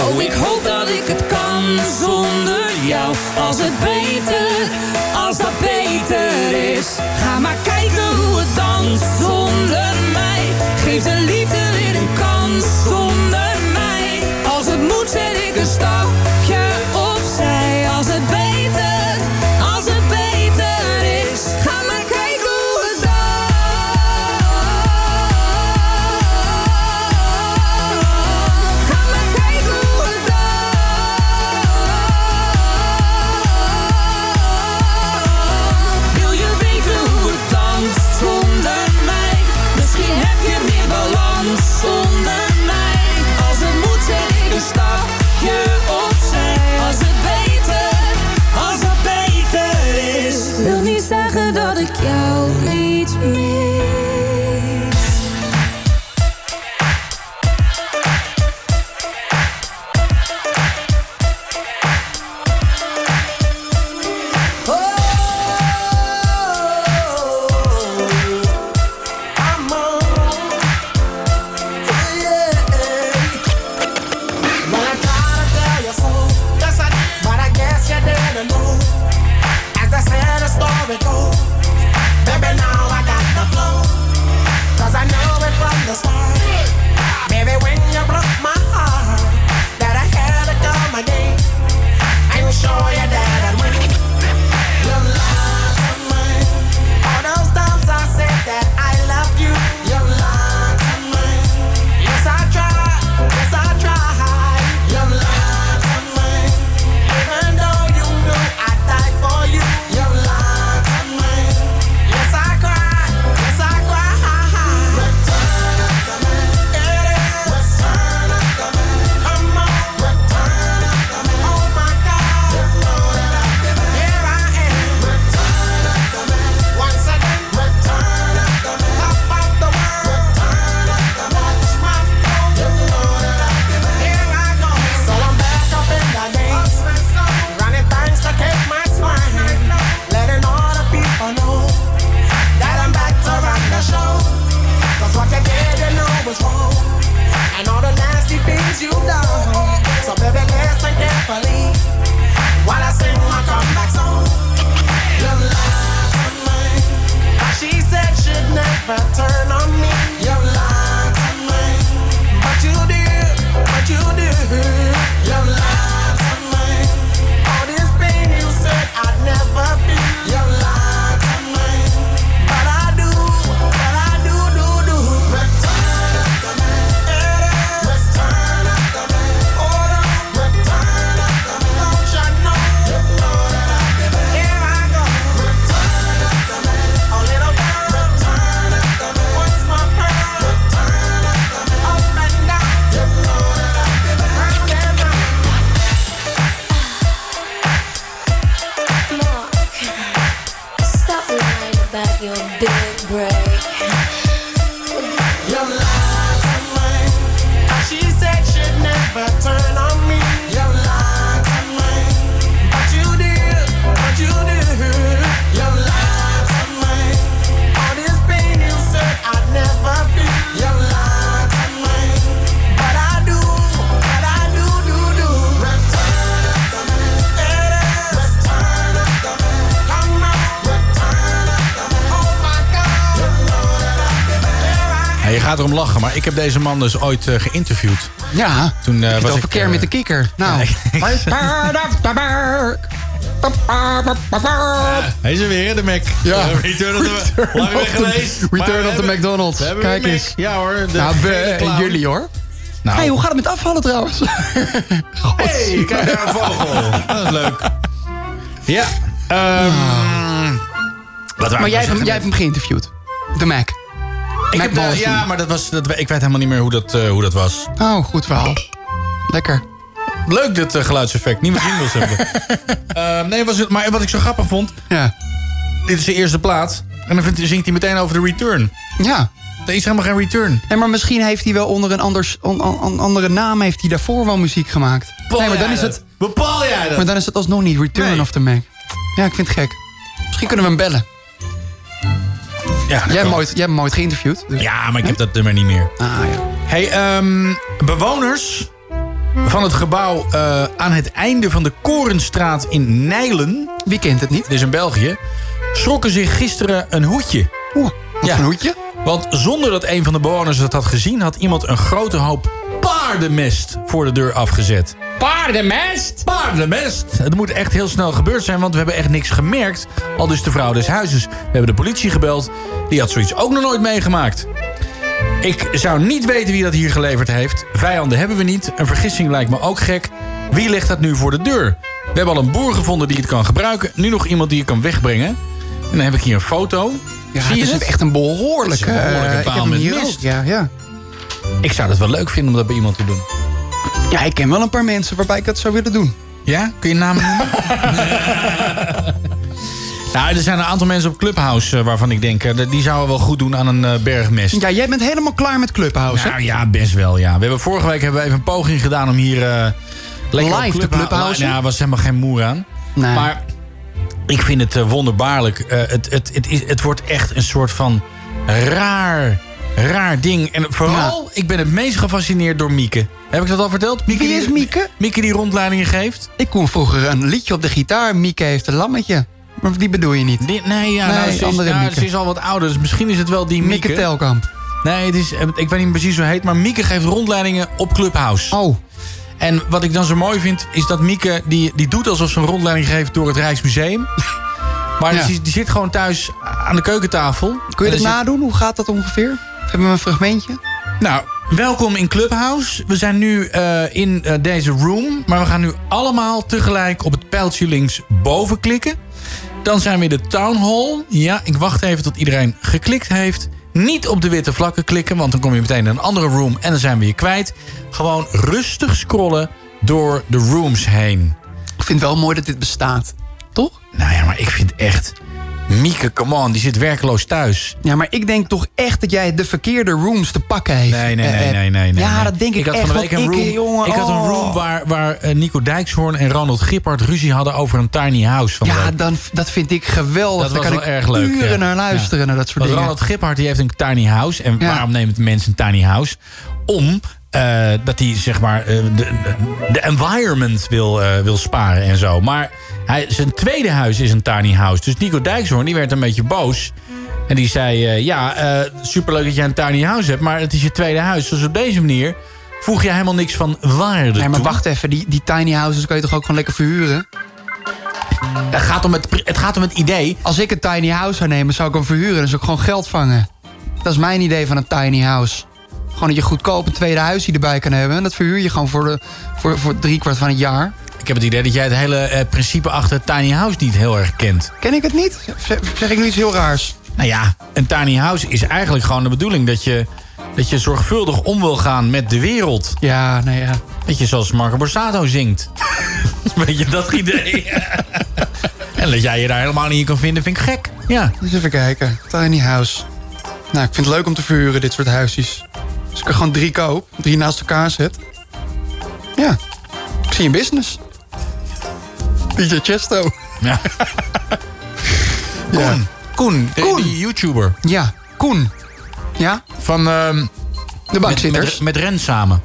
Oh, ik hoop dat ik het kan zonder jou. Als het beter, als dat beter is. Ga maar kijken hoe het danst zonder mij. Geef de liefde weer een kans zonder mij. Als het moet zet ik een stapje matter. Deze man dus ooit eh, geïnterviewd. Ja, Toen eh, het was over ik... Kermit eh, de Kikker. Nou, Hij is er weer, de Mac. Ja. Eh, Return of the Lang weg geweest. Return of the McDonald's. Kijk eens. Ja hoor. de nou, we jullie hoor. Nou. Hey, hoe gaat het met afvallen trouwens? Hey, kijk naar een vogel. Dat is leuk. Ja. ehm wat maar jij nou hebt, zeggen? jij hebt hem geïnterviewd. De Mac. Ik heb, eh, ja, maar dat was, dat, ik weet helemaal niet meer hoe dat, eh, hoe dat was. Oh, goed verhaal. Lekker. Leuk dit eh, geluidseffect. Niet meer jingles hebben. Ehm, nee, was het, maar wat ik zo grappig vond... Ja. Dit is de eerste plaat. En dan vindt, zingt hij meteen over de return. Ja. Er is helemaal geen return. Nee, maar misschien heeft hij wel onder een anders, on- on- on- andere naam heeft hij daarvoor wel muziek gemaakt. Bepaal nee, maar dan jij is dat? het. Bepaal jij dat? Maar dan is het alsnog niet Return Nee. of the Mac. Ja, ik vind het gek. Misschien kunnen we hem bellen. Ja, Jij hebt, hem ooit, jij hebt hem ooit geïnterviewd. dus- ja, maar ik heb dat nummer niet meer. Ah ja. Hey, ehm, bewoners van het gebouw eh, aan het einde van de Korenstraat in Nijlen... Wie kent het niet? Dit is in België. Schrokken zich gisteren een hoedje. Oeh, wat Ja. een hoedje? Want zonder dat een van de bewoners het had gezien... had iemand een grote hoop paardenmest voor de deur afgezet. Paardenmest? Paardenmest! Het moet echt heel snel gebeurd zijn, want we hebben echt niks gemerkt. Al dus de vrouw des huizes. We hebben de politie gebeld. Die had zoiets ook nog nooit meegemaakt. Ik zou niet weten wie dat hier geleverd heeft. Vijanden hebben we niet. Een vergissing lijkt me ook gek. Wie legt dat nu voor de deur? We hebben al een boer gevonden die het kan gebruiken. Nu nog iemand die het kan wegbrengen. En dan heb ik hier een foto. Ja, Zie je het is het? echt een behoorlijke... Het is een behoorlijke eh, paal met mist. Ja, ja. Ik zou het wel leuk vinden om dat bij iemand te doen. ja, ik ken wel een paar mensen waarbij ik dat zou willen doen. Ja? Kun je namen noemen? nou, er zijn een aantal mensen op Clubhouse eh, waarvan ik denk... eh, die zouden wel goed doen aan een eh, bergmest. Ja, jij bent helemaal klaar met Clubhouse, Nou ja, best wel, ja. We hebben vorige week hebben we even een poging gedaan om hier... lekker Live te Clubhou- clubhousen? Ja, was helemaal geen moer aan. Nee. Maar ik vind het wonderbaarlijk. Het, het, het, is, het wordt echt een soort van raar, raar ding. En vooral, ik ben het meest gefascineerd door Mieke. Heb ik dat al verteld? Mieke Wie is Mieke? Mieke die rondleidingen geeft. Ik kon vroeger een liedje op de gitaar. Mieke heeft een lammetje. Maar die bedoel je niet. Die- nee, ja, Nee, nou, ze, is, andere nou, ze is al wat ouder, dus misschien is het wel die Mieke. Mieke Telkamp. Nee, het is, ik weet niet precies hoe het heet, maar Mieke geeft rondleidingen op Clubhouse. Oh. En wat ik dan zo mooi vind, is dat Mieke, die, die doet alsof ze een rondleiding geeft door het Rijksmuseum. Maar Ja. die, die zit gewoon thuis aan de keukentafel. Kun je dat zit- nadoen? Hoe gaat dat ongeveer? Hebben we een fragmentje? Nou, welkom in Clubhouse. We zijn nu eh, in eh, deze room. Maar we gaan nu allemaal tegelijk op het pijltje links boven klikken. Dan zijn we in de town hall. Ja, ik wacht even tot iedereen geklikt heeft. Niet op de witte vlakken klikken, want dan kom je meteen in een andere room en dan zijn we je kwijt. Gewoon rustig scrollen door de rooms heen. Ik vind het wel mooi dat dit bestaat. Toch? Nou ja, maar ik vind echt... Mieke, come on, die zit werkloos thuis. Ja, maar ik denk toch echt dat jij de verkeerde rooms te pakken heeft. Nee, nee, Eh, nee, eh, nee, nee. nee, Ja, dat denk ik, had echt. Van de week een ik, room, eh, jongen, ik had een oh. room waar, waar eh, Nico Dijkshoorn en Ronald Gippard ruzie hadden over een tiny house. Van Ja, dan, dat vind ik geweldig. dat Daar kan wel ik erg leuk. uren ja. naar luisteren, Ja. naar dat soort Want dingen. Ronald Gippard die heeft een tiny house. En Ja. waarom neemt mensen een tiny house? Om eh, dat hij zeg maar eh, de, de environment wil, eh, wil sparen en zo. Maar hij, zijn tweede huis is een tiny house. Dus Nico Dijkshoorn die werd een beetje boos. En die zei, ja, superleuk dat jij een tiny house hebt... maar het is je tweede huis. Dus op deze manier voeg je helemaal niks van waarde Nee, maar toe. wacht even. Die, die tiny houses kan je toch ook gewoon lekker verhuren? Het gaat om het, het, gaat om het idee. Als ik een tiny house zou nemen, zou ik hem verhuren. Dan zou ik gewoon geld vangen. Dat is mijn idee van een tiny house. Gewoon dat je goedkoop een tweede huisje erbij kan hebben. En dat verhuur je gewoon voor, de, voor, voor drie kwart van het jaar. Ik heb het idee dat jij het hele eh, principe achter tiny house niet heel erg kent. Ken ik het niet? Zeg, zeg ik nu iets heel raars? Nou ja, een tiny house is eigenlijk gewoon de bedoeling dat je, dat je zorgvuldig om wil gaan met de wereld. Ja, nee, ja. Dat je zoals Marco Borsato zingt. Weet je dat idee? en dat jij je daar helemaal niet in kan vinden, vind ik gek. Ja. Eens even kijken. Tiny house. Nou, ik vind het leuk om te verhuren, dit soort huisjes. Als ik er gewoon drie koop, drie naast elkaar zet. Ja, ik zie een business. DJ Chesto. Ja. Koen. Koen, de- die YouTuber. Ja, Koen. Ja? Van ehm, de bankzitters. Met, met Ren samen.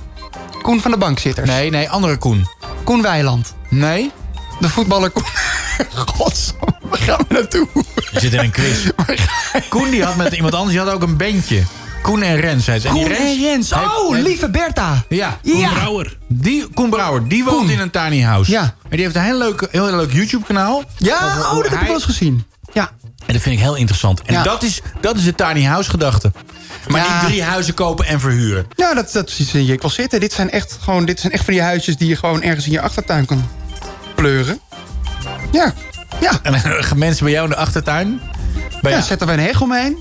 Koen van de bankzitters. Nee, nee, andere Koen. Koen Weiland. Nee. De voetballer Koen. God, waar gaan we naartoe? Je zit in een quiz. Koen die had met iemand anders, die had ook een bandje. Koen en Rens. Ze. Koen die en Rens. Oh, heeft- lieve Bertha. Ja, Ja. Koen Brouwer. Die, Koen Brouwer, die woont in een tiny house. Ja. En die heeft een heel leuk, heel leuk YouTube-kanaal. Ja, Over oh, dat heb ik hij- wel eens gezien. Ja. En dat vind ik heel interessant. En Ja. dat, is, dat is de tiny house gedachte. Maar Ja. niet drie huizen kopen en verhuren. Ja, dat, dat zie je ik wel zitten. Dit zijn, echt gewoon, dit zijn echt van die huisjes die je gewoon ergens in je achtertuin kan pleuren. Ja. Ja. En dan gaan mensen bij jou in de achtertuin. Bij ja, jou- zetten we een heg omheen.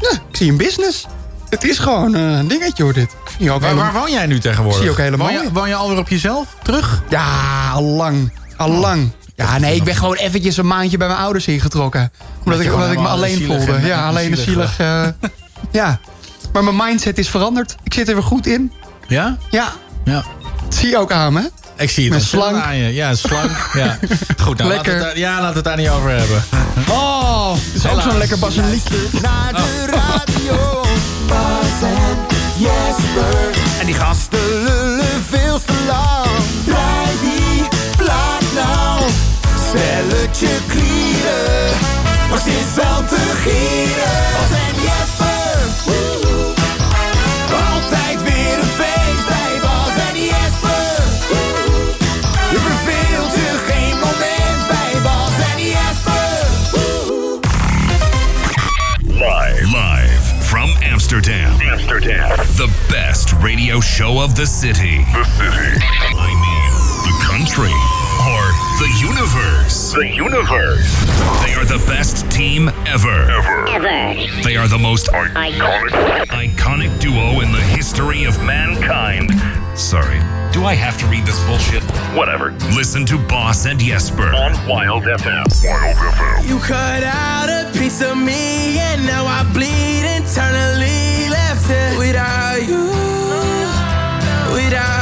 Ja, ik zie een business. Het is gewoon eh, een dingetje hoor, dit. Ik ook waar, helemaal- waar woon jij nu tegenwoordig? Zie je ook helemaal Woon je, niet. woon je alweer op jezelf terug? Ja, al lang. Al lang. Ja, nee, ik ben gewoon eventjes een maandje bij mijn ouders ingetrokken. Omdat, ik, omdat ik me alleen voelde. en- Ja, en alleen een zielig eh, ja. Maar mijn mindset is veranderd. Ik zit er weer goed in. Ja? Ja. Ja. Dat zie je ook aan me. Ik zie het Met ontzettend slank. aan je. Ja, slank. ja. Goed, nou, Lekker. Laten we het, daar- ja, laten we het daar niet over hebben. Oh, is ook zo'n lekker basiliekje. Naar de radio, Bas en Jesper. En die gasten. Lullen veel te lang. Draai die plaat nou. Stelletje klieren. Maar zit wel te gieren. Bas en Jesper. Amsterdam. Amsterdam. The best radio show of the city. The city. I mean, the country. Or the universe. The universe. They are the best team ever. Ever. Ever. They are the most Iconic. iconic duo in the history of mankind. Sorry, do I have to read this bullshit? Whatever. Listen to Boss and Jesper on Wild FM. Wild FM. You cut out a piece of me, and now I bleed internally. Left it without you, without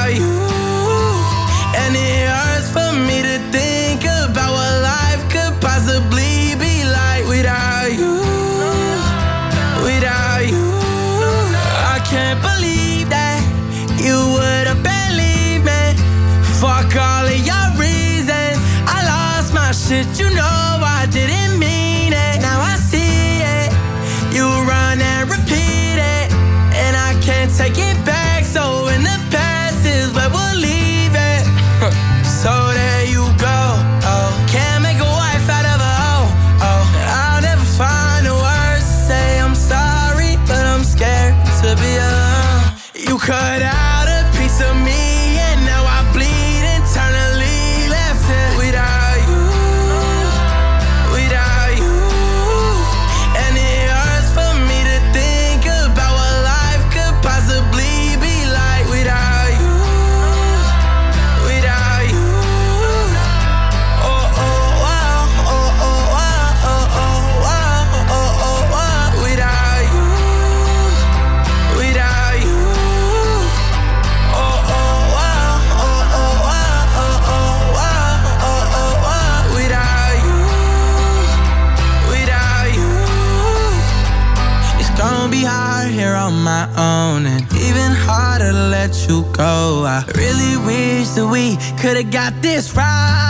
could've got this right.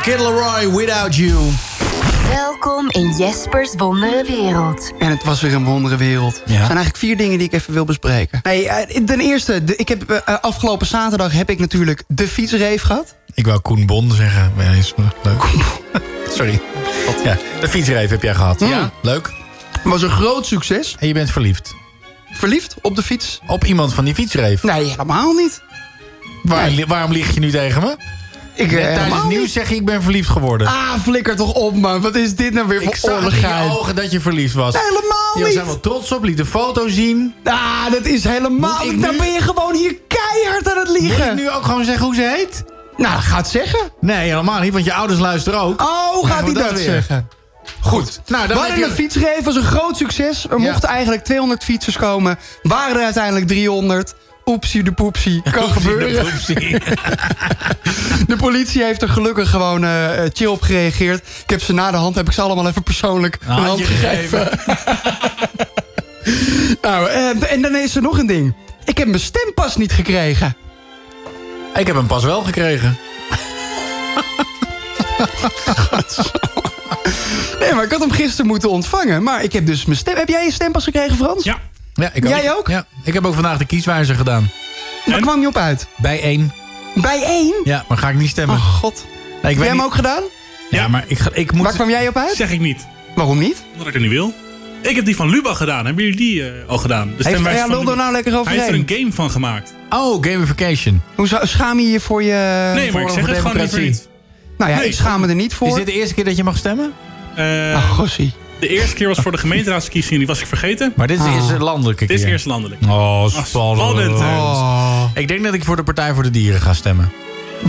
The Kid Leroy, Without You. Welkom in Jespers wondere wereld. En het was weer een wondere wereld. Er zijn eigenlijk vier dingen die ik even wil bespreken. Nee, eh, ten eerste, ik heb, eh, afgelopen zaterdag heb ik natuurlijk de fietsreef gehad. Ik wou Koen Bon zeggen. Maar ja, is leuk. Sorry. Ja, de fietsreef heb jij gehad. Ja, leuk. Was een groot succes. En je bent verliefd. Verliefd op de fiets? Op iemand van die fietsreef? Nee, helemaal niet. Waar, Waarom lieg je nu tegen me? Ik, Net eh, tijdens het nieuws niet. zeg je ik ben verliefd geworden. Ah, flikker toch op, man. Wat is dit nou weer ik voor in je oorlijkheid? ogen dat je verliefd was. Nee, helemaal Je was niet. helemaal trots op, liet een foto zien. Ah, dat is helemaal ik niet. Dan ben je gewoon hier keihard aan het Moet liegen. ik nu ook gewoon zeggen hoe ze heet? Nou, ga het zeggen. Nee, helemaal niet, want je ouders luisteren ook. Oh, gaat hij dat weer? zeggen? Goed. Nou, dan hadden je- een fietsreef, was een groot succes. Er Ja. mochten eigenlijk 200 fietsers komen. Waren er uiteindelijk 300. Oepsie de poepsie. Kan Oepsie de gebeuren. poepsie. De politie heeft er gelukkig gewoon eh, eh, chill op gereageerd. Ik heb ze na de hand, heb ik ze allemaal even persoonlijk een hand handje gegeven. nou, eh, en dan is er nog een ding. Ik heb mijn stempas niet gekregen. Ik heb hem pas wel gekregen. Nee, maar ik had hem gisteren moeten ontvangen. Maar ik heb dus mijn stem... Heb jij je stempas gekregen, Frans? Ja. Ja, ik Jij ook? Ja, ik heb ook vandaag de kieswijzer gedaan. Waar kwam je op uit? Bij één. Bij één? Ja, maar ga ik niet stemmen. Oh, god. Nee, ik Heb jij hem niet- ook gedaan? Ja, maar ik, ga, ik moet... Waar kwam jij op uit? Zeg ik niet. Waarom niet? Omdat ik het niet wil. Ik heb die van Lubach gedaan. Hebben jullie die eh, al gedaan? De Heeft, stemwijzer ja, van lul er Lubach. nou lekker Hij heeft er overheen. een game van gemaakt. Oh, gamification. Hoe zou, schaam je je voor je... Nee, maar ik zeg het gewoon niet. Nou ja, Nee. ik schaam me er niet Is voor. dit de eerste keer dat je mag stemmen? Eh, Ach, gossie. De eerste keer was voor de gemeenteraadsverkiezingen. Die was ik vergeten. Maar dit is de Ah. eerste landelijke keer. Dit is eerst landelijk. Oh, Ah, spannend. Oh. Ik denk dat ik voor de Partij voor de Dieren ga stemmen.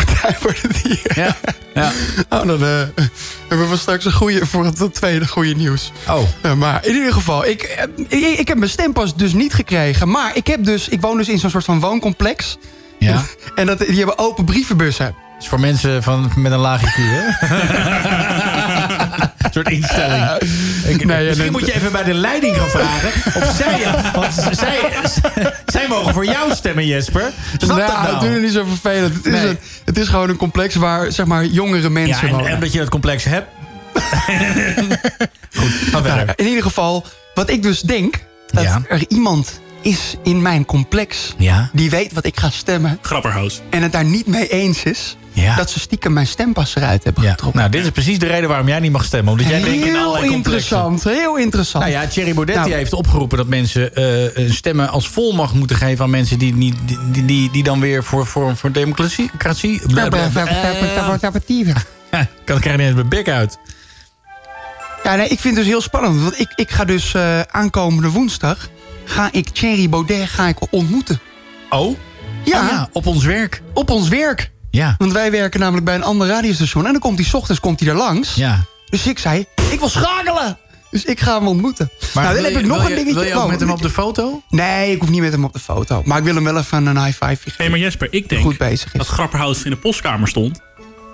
Partij voor de Dieren. Ja. ja. Oh, dan eh, hebben we straks een goede voor het tweede goede nieuws. Oh. Ja, maar in ieder geval, ik, eh, ik, ik heb mijn stempas dus niet gekregen. Maar ik, heb dus, ik woon dus in zo'n soort van wooncomplex. Ja. En dat, die hebben open brievenbussen. is voor mensen van, met een laag IQ, hè? soort instelling. Ik, Nee, misschien en- moet je even bij de leiding gaan vragen. Of zij, want zij, zij mogen voor jou stemmen, Jesper. Snap dat nou, nou? doe het niet zo vervelend. Het is, Nee. een, het is gewoon een complex waar zeg maar, jongere Ja, mensen en, wonen. en dat je dat complex hebt. Goed, Nou, in ieder geval, wat ik dus denk... dat Ja. er iemand is in mijn complex... Ja. die weet wat ik ga stemmen... Grapperhaus. en het daar niet mee eens is... Ja. dat ze stiekem mijn stempas eruit hebben Ja. getrokken. Nou, dit is precies de reden waarom jij niet mag stemmen. Omdat jij denkt in heel allerlei complexen. interessant, heel interessant. Nou ja, Thierry Baudet Nou. heeft opgeroepen dat mensen eh, een stemmen als volmacht moeten geven aan mensen die, niet, die, die, die dan weer voor, voor, voor democratie. democratie bla, bla, bla. Ja, kan krijg je niet eens mijn bek uit. Ja, nee, ik vind het dus heel spannend. Want ik, ik ga dus eh, aankomende woensdag... ga ik Thierry Baudet ga ik ontmoeten. Oh? Ja, Oh ja, op ons werk. op ons werk. Ja. Want wij werken namelijk bij een ander radiostation. En dan komt hij 's ochtends komt hij er langs. Ja. Dus ik zei, ik wil schakelen. Dus ik ga hem ontmoeten. Maar nou, dan wil heb je- ik nog een je- dingetje. Wil je ook met hem op de foto? Nee, ik hoef niet met hem op de foto. Maar ik wil hem wel even een high five geven. Hé, maar Jesper, ik denk Goed bezig is. dat Grapperhaus in de postkamer stond.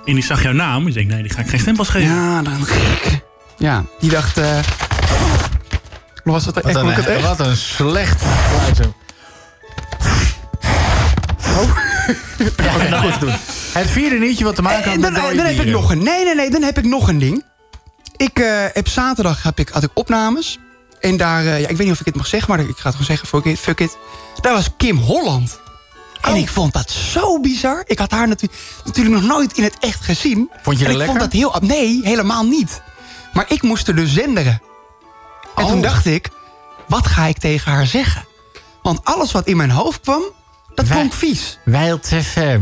En die zag jouw naam. En die denkt, nee, die ga ik geen stempas geven. Ja, dan gek. Ja, die dacht... eh was echt? Het een, echt? wat een slecht geluid. Ja, nou goed doen. Het vierde nieuwtje wat te maken had En met dan, dan heb ik nog een. Nee, nee, nee, dan heb ik nog een ding. Ik eh, heb zaterdag heb ik, had ik opnames. En daar, eh, ja, ik weet niet of ik het mag zeggen, maar ik ga het gewoon zeggen. Fuck it, fuck it. Daar was Kim Holland. En Oh. ik vond dat zo bizar. Ik had haar natu natuurlijk nog nooit in het echt gezien. Vond je dat ik vond lekker? dat heel... Nee, helemaal niet. Maar ik moest er dus zenderen. En Oh. toen dacht ik, wat ga ik tegen haar zeggen? Want alles wat in mijn hoofd kwam, dat klonk vies. Wild FM.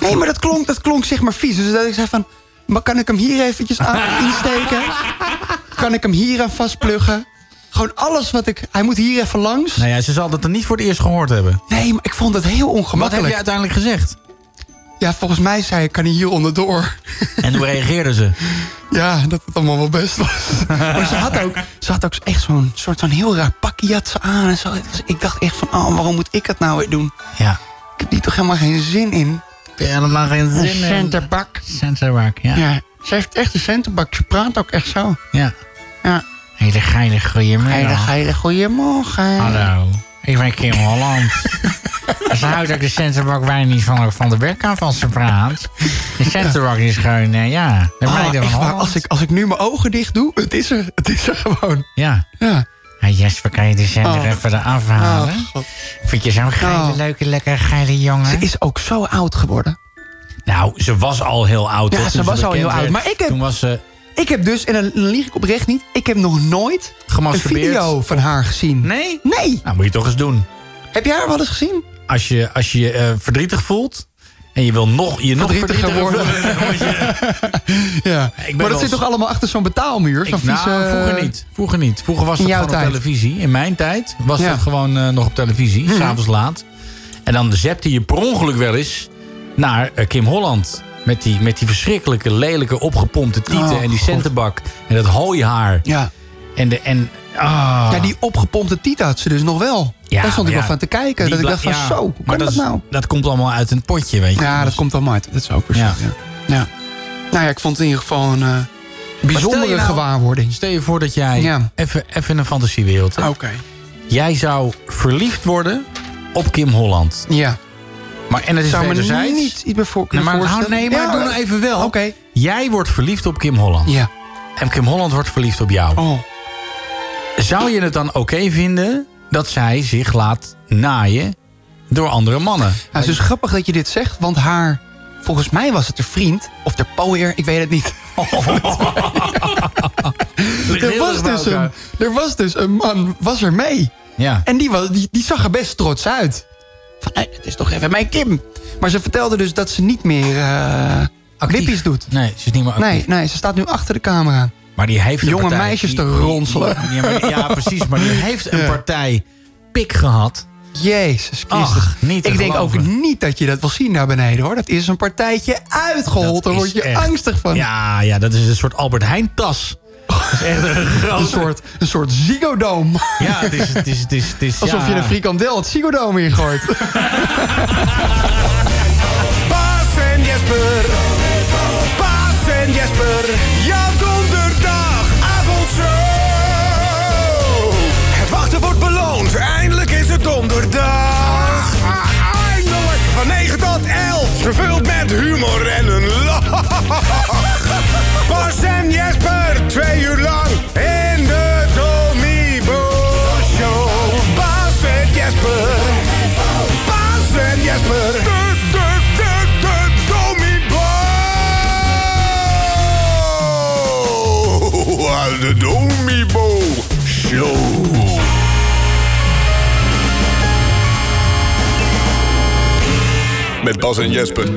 Nee, maar dat klonk, dat klonk zeg maar vies. Dus dat ik zei van, maar kan ik hem hier eventjes aan insteken? Kan ik hem hier aan vastpluggen? Gewoon alles wat ik... Hij moet hier even langs. Nou ja, ze zal dat er niet voor het eerst gehoord hebben. Nee, maar ik vond het heel Wat heb ongemakkelijk. je uiteindelijk gezegd? Ja, volgens mij zei ik, kan hij hier onderdoor? En hoe reageerden ze? Ja, dat het allemaal wel best was. maar ze had ook, ze had ook echt zo'n soort van heel raar pakje had ze aan. En zo. Ik dacht echt van, oh, waarom moet ik het nou weer doen? Ja. Ik heb hier toch helemaal geen zin in. Ja, helemaal geen Een zin in. centerbak. Centerbak, ja. Ja, ze heeft echt een centerbak. Ze praat ook echt zo. Ja. Ja. Hele geile goeiemiddag. Hele geile goeiemorgen. Hallo, ik ben Kim Holland. ze houdt ook de centerbak bijna niet van, van de bek af als ze praat. De centerbak is gewoon, eh, ja, de Ah, meiden van Holland. als ik, als ik nu mijn ogen dicht doe, het is er. Het is er gewoon. Ja. Ja. Hey Jesper, kan je de zender Oh. even eraf halen? Oh. Vind je zo'n geile, Oh. leuke, lekkere, geile jongen? Ze is ook zo oud geworden. Nou, ze was al heel oud. Ja, ze was al heel oud. Maar ik heb- Toen was ze Ik heb dus, en dan lieg ik oprecht niet... ik heb nog nooit een video van haar gezien. Nee? Nee. Nou, moet je toch eens doen. Heb jij haar wel eens gezien? Als je als je, je eh, verdrietig voelt En je wil nog, je nog Verdrietiger worden. je- Ja. ben maar dat zit toch allemaal achter zo'n betaalmuur? Zo'n Ik, nou, vieze- vroeger niet. Vroeger niet. Vroeger was het gewoon op televisie. In mijn tijd was Ja. het gewoon eh, nog op televisie. Mhm. S'avonds laat. En dan zepte je per ongeluk wel eens naar eh, Kim Holland. Met die, met die verschrikkelijke, lelijke, opgepompte tieten. Oh, en die centenbak. En dat hooihaar. Ja. En, de, en ah. Ja, die opgepompte tieten had ze dus nog wel. Daar stond ik ja, wel van te kijken. Dat ik dacht van ja, zo, hoe maar kan dat, is- nou? Dat komt allemaal uit een potje, weet je. Ja, dat Dus- komt allemaal uit. Dat is ook precies. Ja. Ja. Nou ja, ik vond het in ieder geval een eh, bijzondere nou- gewaarwording. Stel je voor dat jij even, even in een fantasiewereld. hè? Oké. Jij zou verliefd worden op Kim Holland. Ja. Maar, en het is Zou wederzijds. niet iets bij voor Nee, maar, hou- voorstellen. nee, maar Ja, doe nou even wel. Oké. Jij wordt verliefd op Kim Holland. Ja. En Kim Holland wordt verliefd op jou. Oh. Zou je het dan oké vinden dat zij zich laat naaien door andere mannen? Nou, het is dus grappig dat je dit zegt, want haar... Volgens mij was het haar vriend, of de pooier, ik weet het niet. er, was dus een, er was dus een man, was er mee. Ja. En die, was, die, die zag er best trots uit. Van, hé, het is toch even mijn Kim. Maar ze vertelde dus dat ze niet meer wippies doet. Nee, ze is niet meer actief. Nee, nee, ze staat nu achter de camera. Maar die heeft Jonge partij- meisjes die- te ronselen. die- maar- ja, precies. Maar die heeft een Ja. partij pik gehad. Jezus. Ach, niet ik denk ook niet dat je dat wil zien naar beneden hoor. Dat is een partijtje uitgehold. Daar word je echt- angstig van. Ja, ja, dat is een soort Albert Heijn tas. Dat is echt een grote... Een soort, een soort Ziggo-dome. Ja, het is... Het is, het is, het is Alsof ja. je een frikandel het Ziggo-dome ingooit. Bas en Jesper. Bas en Jesper. Ja, donderdag, avondshow. Het wachten wordt beloond. Eindelijk is het donderdag. Eindelijk. Van 9 tot 11. Gevuld met humor en een lach. Bas en Jesper. Twee uur lang in de Tommy Show. Bas en Jesper. Bas en Jesper. De, de, de, de Tommy Boy. De Tommy Show. Met Bas en Jesper.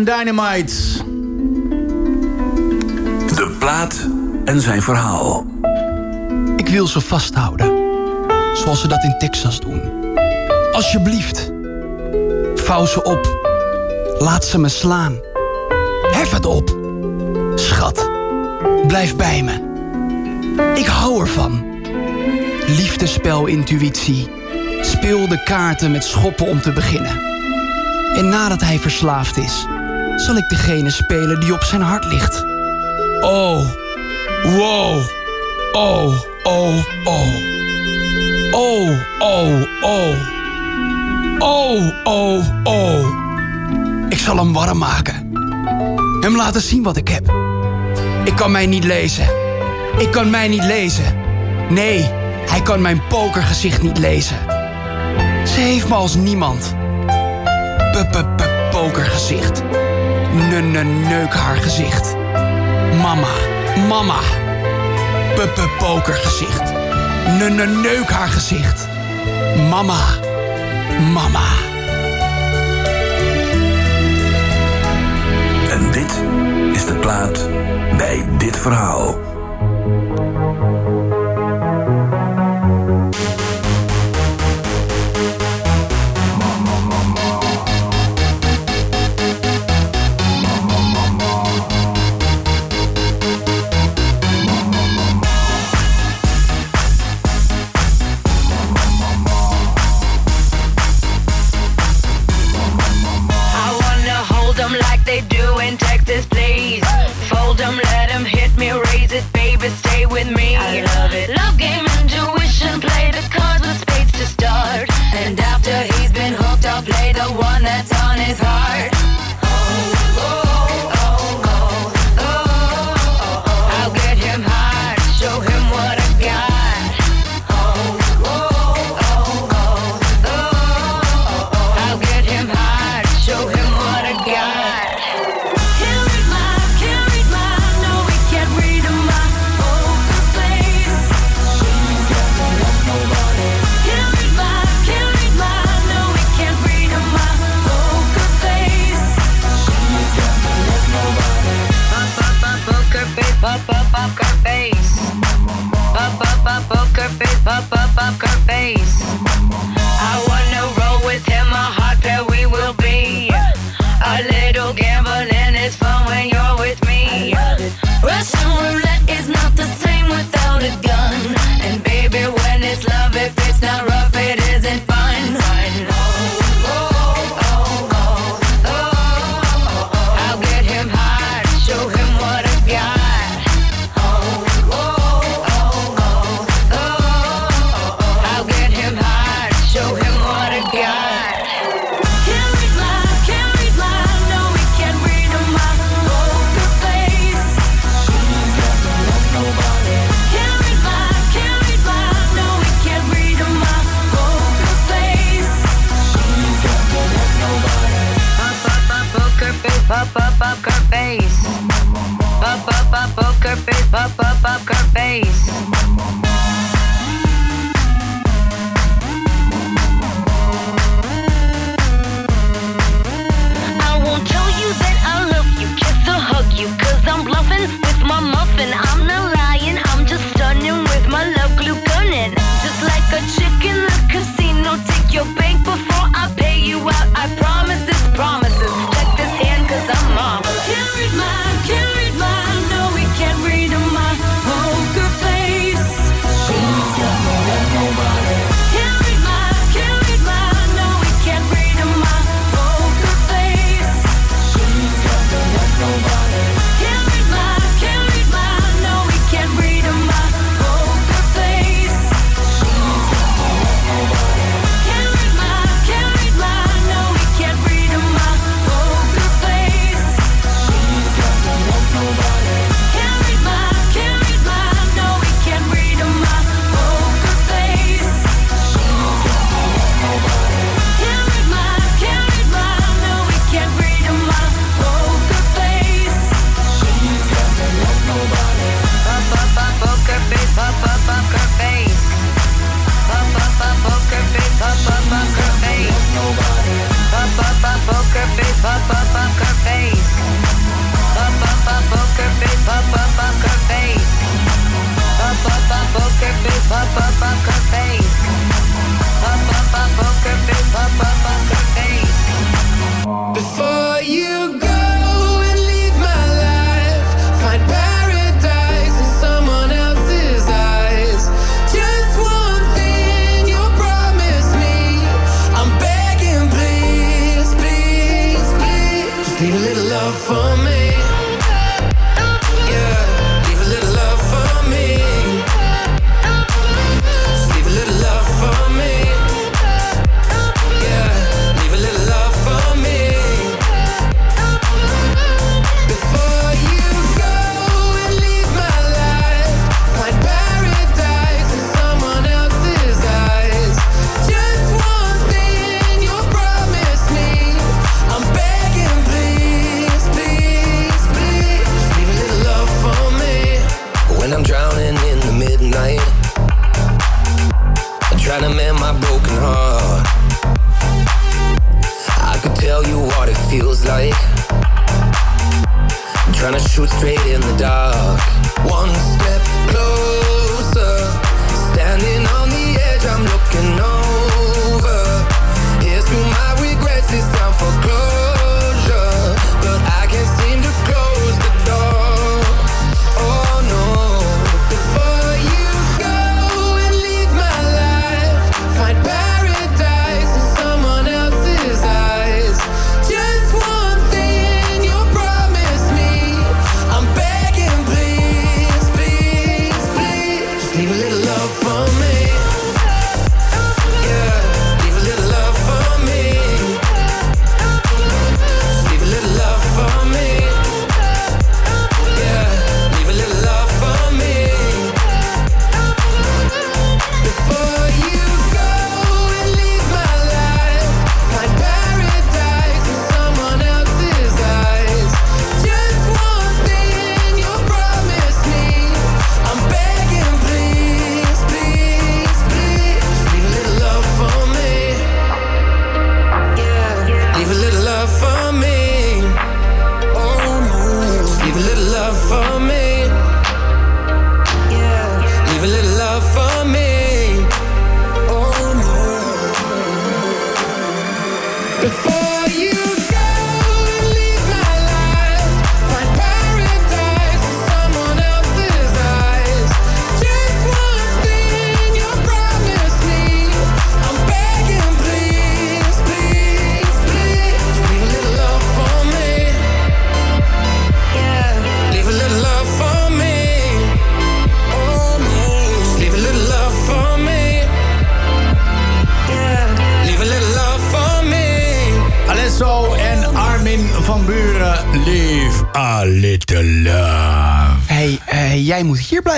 en Dynamite. De plaat en zijn verhaal. Ik wil ze vasthouden. Zoals ze dat in Texas doen. Alsjeblieft. Vouw ze op. Laat ze me slaan. Hef het op. Schat, blijf bij me. Ik hou ervan. Liefdespel intuïtie. Speel de kaarten met schoppen om te beginnen. En nadat hij verslaafd is, zal ik degene spelen die op zijn hart ligt. Oh, wow, oh, oh, oh. Oh, oh, oh. Oh, oh, oh. Ik zal hem warm maken. Hem laten zien wat ik heb. Ik kan mij niet lezen. Ik kan mij niet lezen. Nee, hij kan mijn pokergezicht niet lezen. Ze heeft me als niemand. P -p Pokergezicht neuk haar gezicht. Mama, mama. Puppe pokergezicht. neuk haar gezicht. Mama, mama. En dit is de plaat bij dit verhaal. for me. Yeah. feels like. I'm trying to shoot straight in the dark. One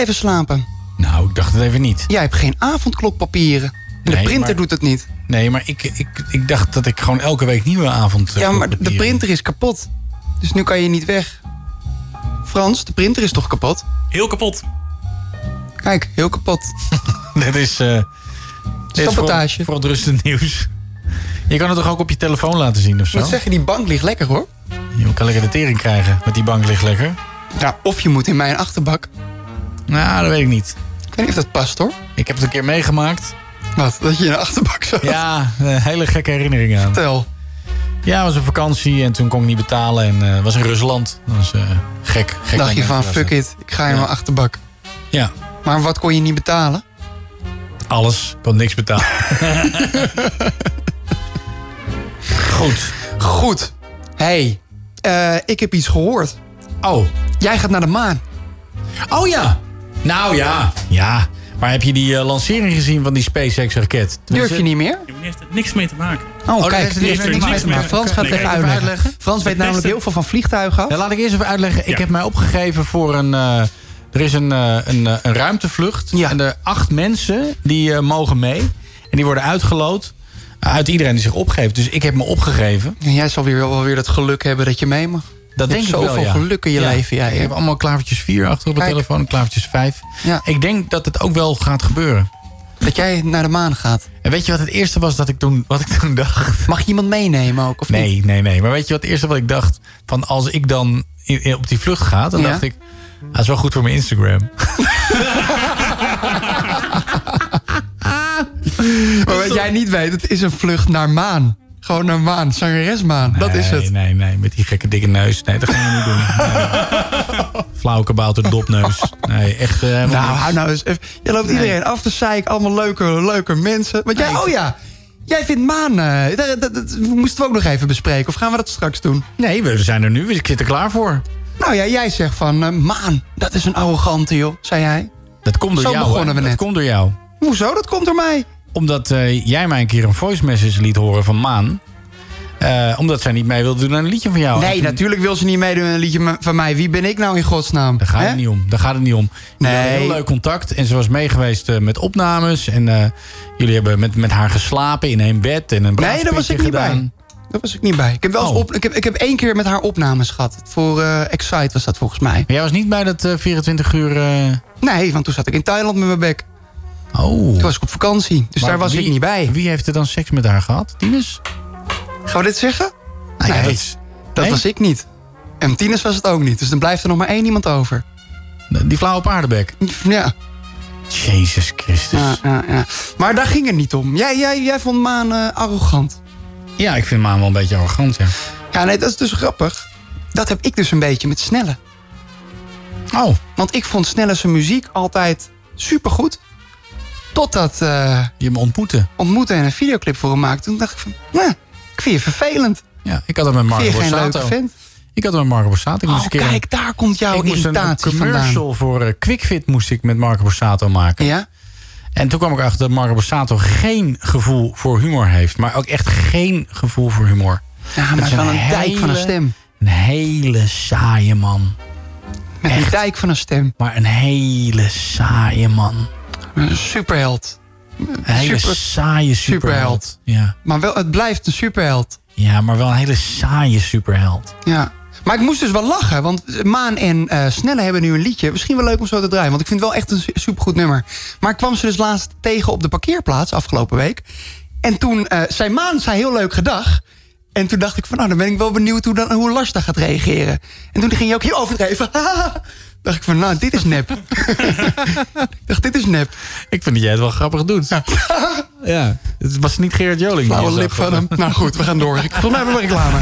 blijven slapen. Nou, ik dacht het even niet. Jij hebt geen avondklokpapieren. En de printer maar- doet het niet. Nee, maar ik, ik, ik dacht dat ik gewoon elke week nieuwe avond... Ja, maar de printer is kapot. Dus nu kan je niet weg. Frans, de printer is toch kapot? Heel kapot. Kijk, heel kapot. Dit is... eh dit is Sabotage. Voor, verontrustend nieuws. Je kan het toch ook op je telefoon laten zien of Ik zo? moet zeggen, die bank ligt lekker hoor. Je kan lekker de tering krijgen met die bank ligt lekker. Ja, of je moet in mijn achterbak. Nou, dat weet ik niet. Ik weet niet of dat past hoor. Ik heb het een keer meegemaakt. Wat? Dat je in een achterbak zat? Ja, een hele gekke herinnering aan. Vertel. Ja, het was een vakantie en toen kon ik niet betalen. En eh, was in Rusland. Dat was eh, gek. gek Dacht je van, fuck it, ik ga in Ja. mijn achterbak. Ja, Maar wat kon je niet betalen? alles. Ik kon niks betalen. Goed. Goed. hey, eh, ik heb iets gehoord. Oh. Jij gaat naar de maan. Oh ja. Nou ja. Ja. Maar heb je die eh, lancering gezien van die SpaceX-raket? Durf je niet meer? Die heeft er niks mee te maken. Oh, dat kijk, heeft er die niks heeft er mee niks te mee maken. te maken. Frans gaat het even uitleggen. uitleggen? Frans weet namelijk heel veel van vliegtuigen af. Ja, laat ik eerst even uitleggen. Ik heb mij opgegeven voor een... eh, er is een, eh, een, een ruimtevlucht. En er acht mensen die mogen mee. En die worden uitgeloot uit iedereen die zich opgeeft. Dus ik heb me opgegeven. En jij zal weer, wel weer dat geluk hebben dat je mee mag. Dat Je denk hebt ik wel, zoveel ja. geluk in je Ja, leven, jij. Ik hè? heb allemaal klavertjes 4 achter op Kijk. telefoon klavertjes 5. Ja. Ik denk dat het ook wel gaat gebeuren. Dat jij naar de maan gaat. En weet je wat het eerste was dat ik toen, wat ik toen dacht? Mag je iemand meenemen ook, of niet? Nee, nee, nee. Maar weet je wat het eerste wat ik dacht? Van als ik dan op die vlucht ga, dan Ja. dacht ik... Dat is wel goed voor mijn Instagram. Maar wat jij niet weet, het is een vlucht naar maan. Gewoon naar maan, zangeresmaan. dat is Nee, het. Nee, nee, met die gekke dikke neus. Nee, dat gaan we niet doen. Nee. Flauwe kabouter, dopneus. Nee, echt... helemaal Nou, hou nou eens even. Je loopt iedereen af te zeiken, allemaal leuke, leuke mensen. Want jij, oh ja, jij vindt maan... eh, dat, dat, dat moesten we ook nog even bespreken. Of gaan we dat straks doen? Nee, we zijn er nu. Ik zit er klaar voor. Nou ja, jij zegt van, eh, maan, dat is een arrogante joh, zei hij. Dat komt door Zo jou, begonnen Dat komt door jou. Hoezo? Dat komt door mij. Omdat eh, jij mij een keer een voice message liet horen van Maan. Eh, omdat zij niet mee wilde doen aan een liedje van jou. Nee, toen- natuurlijk wil ze niet meedoen aan een liedje van mij. Wie ben ik nou in godsnaam? Daar gaat Hè? het niet om. Daar gaat het niet om. Nee. heel leuk contact. En ze was meegeweest eh, met opnames. En jullie hebben met, met haar geslapen in één bed. En een Nee, daar was ik niet bij. Daar was ik niet bij. Ik heb, wel eens Oh. op, ik heb, ik heb één keer met haar opnames gehad. Voor Excite was dat volgens mij. Maar jij was niet bij dat eh, 24 uur... Nee, want toen zat ik in Thailand met mijn bek. Oh. Toen was ik op vakantie. Dus Maar daar was wie- ik niet bij. Wie heeft er dan seks met haar gehad? Tinus? Gaan we dit zeggen? Nou nee, dat dat, is- Nee? was ik niet. En Tines was het ook niet. Dus dan blijft er nog maar één iemand over. Die flauwe paardenbek. Ja. Jezus Christus. Ja, ja, ja. Maar daar ging het niet om. Jij, jij, jij vond Maan eh, arrogant. Ja, ik vind Maan wel een beetje arrogant, ja. Ja, nee, dat is dus grappig. Dat heb ik dus een beetje met Snelle. Oh. Want ik vond Snelle zijn muziek altijd supergoed. Totdat... eh je hem ontmoette. Ontmoette en een videoclip voor hem maakte. Toen dacht ik van, nou, ik vind je vervelend. Ja, ik had het met Marco Borsato. Ik had het met Marco Borsato. Ik Oh, keer kijk, daar komt jouw ik moest een- irritatie vandaan. commercial voor eh, QuickFit moest ik met Marco Borsato maken. Ja? En toen kwam ik achter dat Marco Borsato geen gevoel voor humor heeft. Maar ook echt geen gevoel voor humor. Ja, maar is wel een dijk van een stem. Een hele saaie man. Met een dijk van een stem. Maar een hele saaie man. Een superheld. Een hele Super- saaie superheld. Ja. Maar wel, het blijft een superheld. ja, maar wel een hele saaie superheld. Ja. Maar ik moest dus wel lachen, want Maan en eh, Snelle hebben nu een liedje. Misschien wel leuk om zo te draaien, want ik vind het wel echt een su- supergoed nummer. Maar ik kwam ze dus laatst tegen op de parkeerplaats afgelopen week. En toen eh, zei Maan, zei heel leuk gedag. En toen dacht ik van, nou, dan ben ik wel benieuwd hoe, dan, hoe Lars daar gaat reageren. En toen ging je ook heel overdreven. dacht ik van, nou, dit is nep. ik dacht, dit is nep. Ik vind dat jij het wel grappig doet. Ja. Het was niet Gerard Joling. je lip zag. van hem. Nou goed, we gaan door. Ik- Volgens mij hebben we reclame.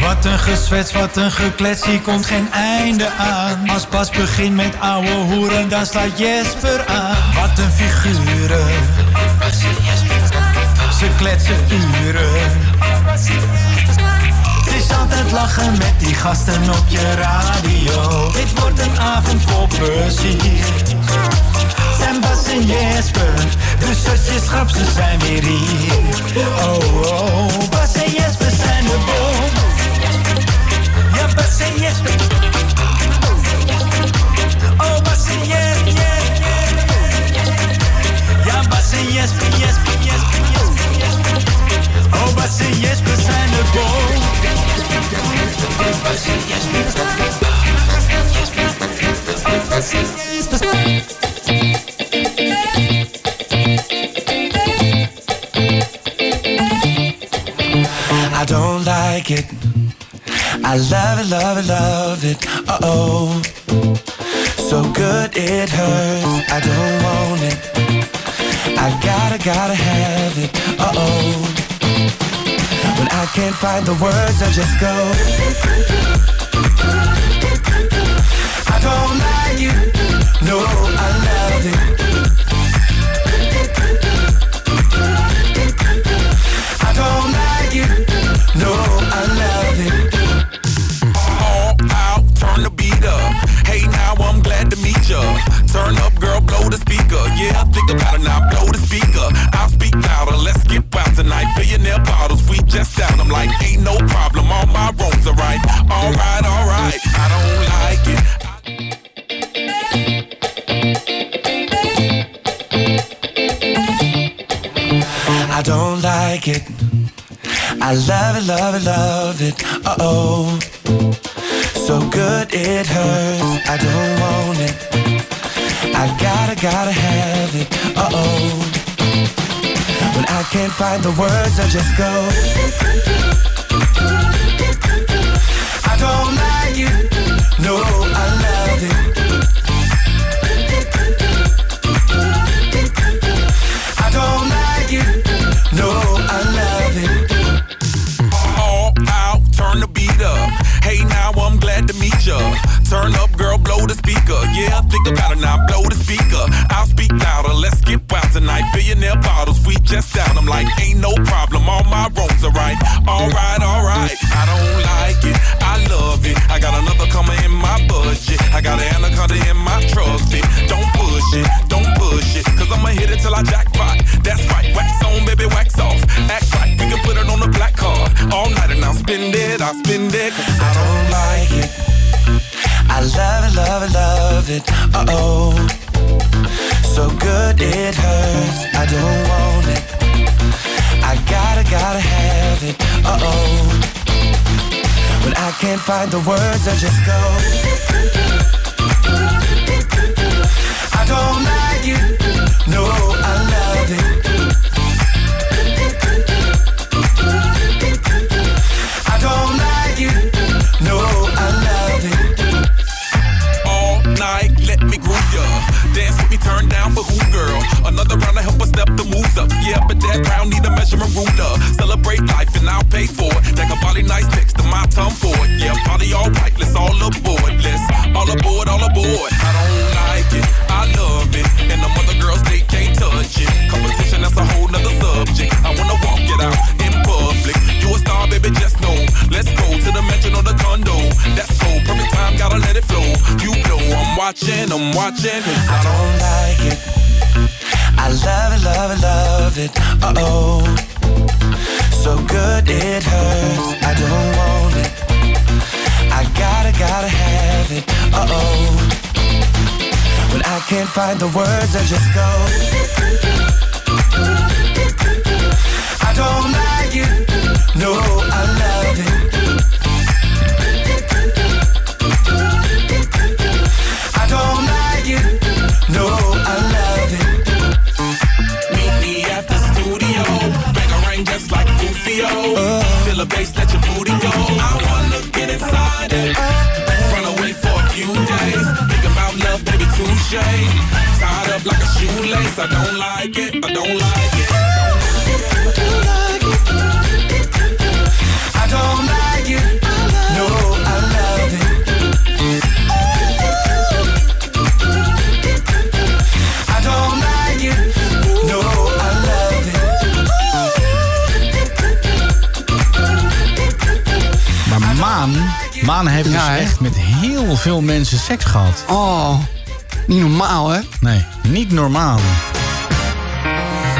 Wat een gezwets, wat een geklets, hier komt geen einde aan. Als pas begint met ouwe hoeren, dan slaat Jesper aan. Wat een figuren. Ze kletsen uren. Het is altijd lachen met die gasten op je radio. Dit wordt een avond vol plezier. Zijn Bas en Jesper, de zusjes zijn weer hier. Oh, oh, Bas en Jesper zijn de bom. Ja, Bas en Jesper. Oh, Bas en Jesper. Ja, Bas en Jesper. Oh, de bom. Bas en Jesper. Bas en Jesper. I don't like it. I love it, love it, love it. Uh oh. So good it hurts. I don't want it. I gotta, gotta have it. Uh oh. When I can't find the words, I just go. I don't like it. No, I love it. I don't like. No, I love it. All out, turn the beat up. Hey, now I'm glad to meet ya. Turn up, girl, blow the speaker. Yeah, think about it now, blow speak louder, let's get wild tonight. Billionaire bottles, we just down. I'm like, ain't no problem, all my wrongs are right. Alright, alright, I don't like it. I don't like it. I love it, love it, love it. Uh oh. So good it hurts. I don't want it. I gotta, gotta have it. Uh oh. When I can't find the words, I just go. I don't like it. No, I love it. Ya. Turn up, girl, blow the speaker. Yeah, think about it now, blow the speaker. I'll speak louder, let's get wild tonight. Billionaire bottles, we just down. I'm like, ain't no problem, all my wrongs are find the words, I just go. The words, I just go.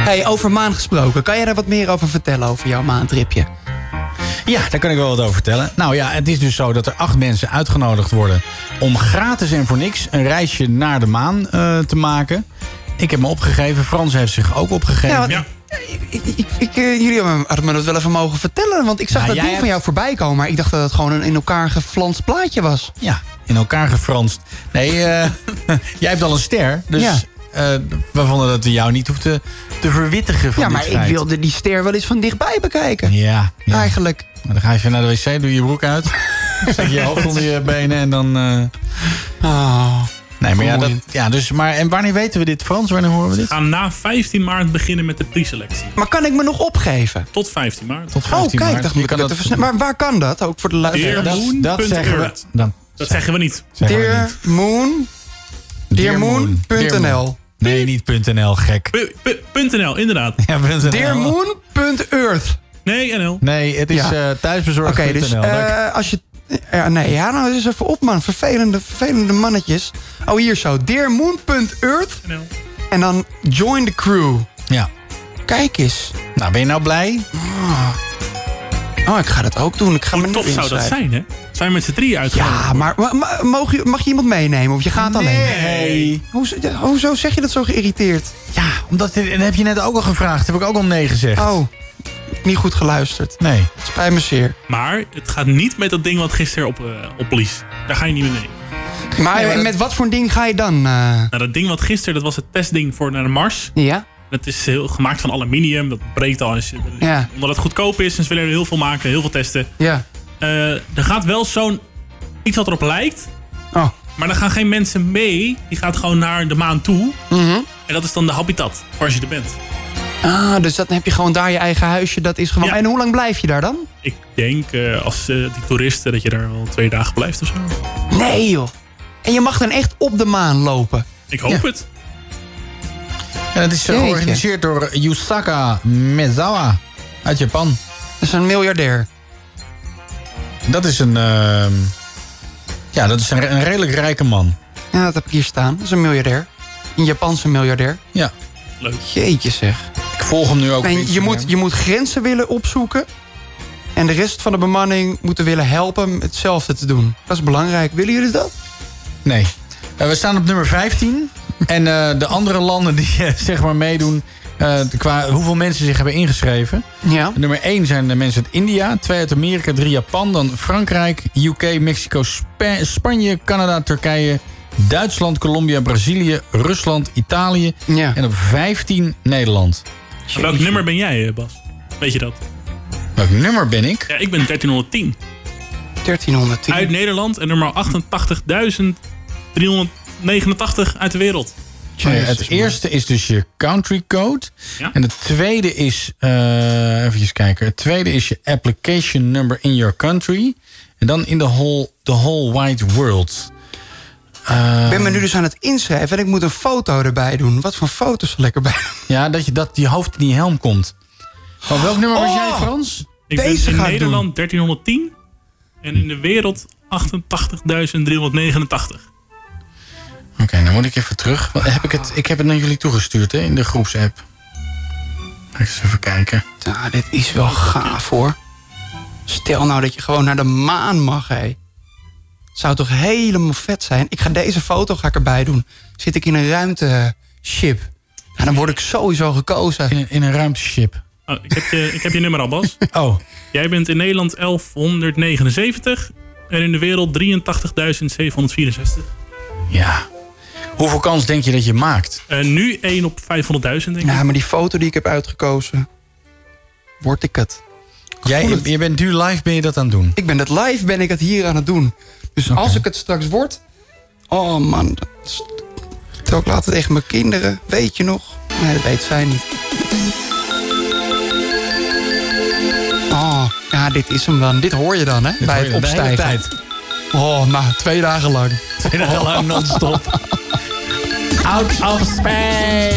Hey, over maan gesproken. Kan jij daar wat meer over vertellen, over jouw maantripje? Ja, daar kan ik wel wat over vertellen. Nou ja, het is dus zo dat er acht mensen uitgenodigd worden... om gratis en voor niks een reisje naar de maan eh, te maken. Ik heb me opgegeven. Frans heeft zich ook opgegeven. Ja, Ik, ik, ik, eh, jullie hebben- hadden me dat wel even mogen vertellen. Want ik zag Nou, dat ding van jou voorbij komen. Maar ik dacht dat het gewoon een in elkaar geflanst plaatje was. Ja, in elkaar gefranst. Nee, eh, jij hebt al een ster. Dus Ja. Eh, we vonden dat we jou niet hoefden te verwittigen van ja, dit maar ik wilde die ster wel eens van dichtbij bekijken. Ja, ja. Eigenlijk. Maar dan ga je even naar de wc, doe je broek uit. Zet je hoofd onder je benen en dan... eh, Oh, nee, maar ja, dat, ja, dus, maar en wanneer weten we dit, Frans? Wanneer horen we We dit? gaan na 15 maart beginnen met de preselectie. Maar kan ik me nog opgeven? Tot 15 maart. Tot Oh, 15 kijk, maart. dacht Je ik kan dat- even snel- Maar waar kan dat? Ook voor de luisteraars. Dearmoon. dat zeggen we. Dan, Dat zeggen we niet. we Dear. Moon. Dearmoon.nl. Nee, niet .nl, gek. .nl, inderdaad. Ja, .nl. Dearmoon.earth. Nee, NL. Nee, het is Ja. eh thuisbezorgd.nl. Oké, dus eh, als je... Ja, nee, ja, nou, eens even op, man. Vervelende, vervelende mannetjes. Oh, hier zo. Dearmoon.earth. En dan join the crew. ja. Kijk eens. Nou, ben je nou blij? Oh, ik ga dat ook doen. Ik ga me Hoe tof zou dat zijn, hè? Zijn we met z'n drieën uitgenodigd? Ja, maar ma- ma- mag je, mag je iemand meenemen? Of je gaat alleen? Nee. Hoezo, hoezo zeg je dat zo geïrriteerd? Ja, omdat, dat heb je net ook al gevraagd. Heb ik ook al nee gezegd. Oh, niet goed geluisterd. Nee. Spijt me zeer. Maar het gaat niet met dat ding wat gisteren op, opblies. Daar ga je niet mee mee. Maar, Nee, maar dat- met wat voor een ding ga je dan? eh? Nou, dat ding wat gisteren, dat was het testding voor naar de Mars. Ja? Dat is heel, gemaakt van aluminium. Dat breekt al. Als je, Ja. Omdat het goedkoop is en ze willen er heel veel maken. Heel veel testen. Ja. Eh, er gaat wel zo'n... Iets wat erop lijkt. Oh. Maar er gaan geen mensen mee. Die gaat gewoon naar de maan toe. Mhm. En dat is dan de habitat. Voor als je er bent. Ah, dus dan heb je gewoon daar je eigen huisje. Dat is gewoon... Ja. En hoe lang blijf je daar dan? Ik denk eh, als eh, die toeristen dat je daar wel twee dagen blijft of zo. Nee, joh. En je mag dan echt op de maan lopen. Ik hoop Ja. het. En het is georganiseerd door Yusaka Mezawa uit Japan. Dat is een miljardair. Dat is een... ehm, ja, dat is een, een redelijk rijke man. Ja, dat heb ik hier staan. Dat is een miljardair. Een Japanse miljardair. Ja. Leuk. Jeetje zeg. Ik volg hem nu ook En je moet, je moet grenzen willen opzoeken. En de rest van de bemanning moeten willen helpen hetzelfde te doen. Dat is belangrijk. Willen jullie dat? Nee. Eh, we staan op nummer 15. en eh, de andere landen die zeg maar meedoen... eh, qua hoeveel mensen zich hebben ingeschreven. Ja. Nummer 1 zijn de mensen uit India. 2 uit Amerika, 3 Japan. Dan Frankrijk, UK, Mexico, Spa- Spanje, Canada, Turkije... Duitsland, Colombia, Brazilië, Rusland, Italië. Ja. En op 15 Nederland. Welk nummer ben jij, eh, Bas? Weet je dat? Welk nummer ben ik? Ja, ik ben 1310. 1310. Uit Nederland en nummer 88.389 uit de wereld. Oh ja, het eerste is dus je country code. Ja. En het tweede is, eh even kijken. Het tweede is je application number in your country. En dan in the whole, the whole wide world. Ik ben me nu dus aan het inschrijven en ik moet een foto erbij doen. Wat voor foto's zal ik erbij doen? Ja, dat je dat je hoofd in die helm komt. Van welk nummer was Oh! jij, Frans? Ik Deze ben in Nederland 1310 en in de wereld 88.389. Oké, dan moet ik even terug. Heb ik, het, ik heb het naar jullie toegestuurd hè, in de groepsapp. Ga ik eens even kijken. Ja, dit is wel gaaf hoor. Stel nou dat je gewoon naar de maan mag, hé. Zou toch helemaal vet zijn? Ik ga deze foto ga ik erbij doen. Zit ik in een ruimteship. Ja, dan word ik sowieso gekozen. In, in een ruimteship. Oh, ik, heb je, ik heb je nummer al, Bas. Oh. Jij bent in Nederland 1179 en in de wereld 83.764. Ja. Hoeveel kans denk je dat je maakt? Eh, nu 1 op 500.000, denk ik. Ja, maar die foto die ik heb uitgekozen... Word ik het. Jij, je bent nu live, ben je dat aan het doen? Ik ben het live, ben ik het hier aan het doen. Dus als ik het straks word... Oh man, dat is- Terwijl ik laat het tegen mijn kinderen. Weet je nog? Nee, dat weet zij niet. Oh, ja, dit is hem dan. Dit hoor je dan, hè? Dit bij het opstijgen. Oh, nou, twee dagen lang. Twee dagen lang non-stop. Out of space.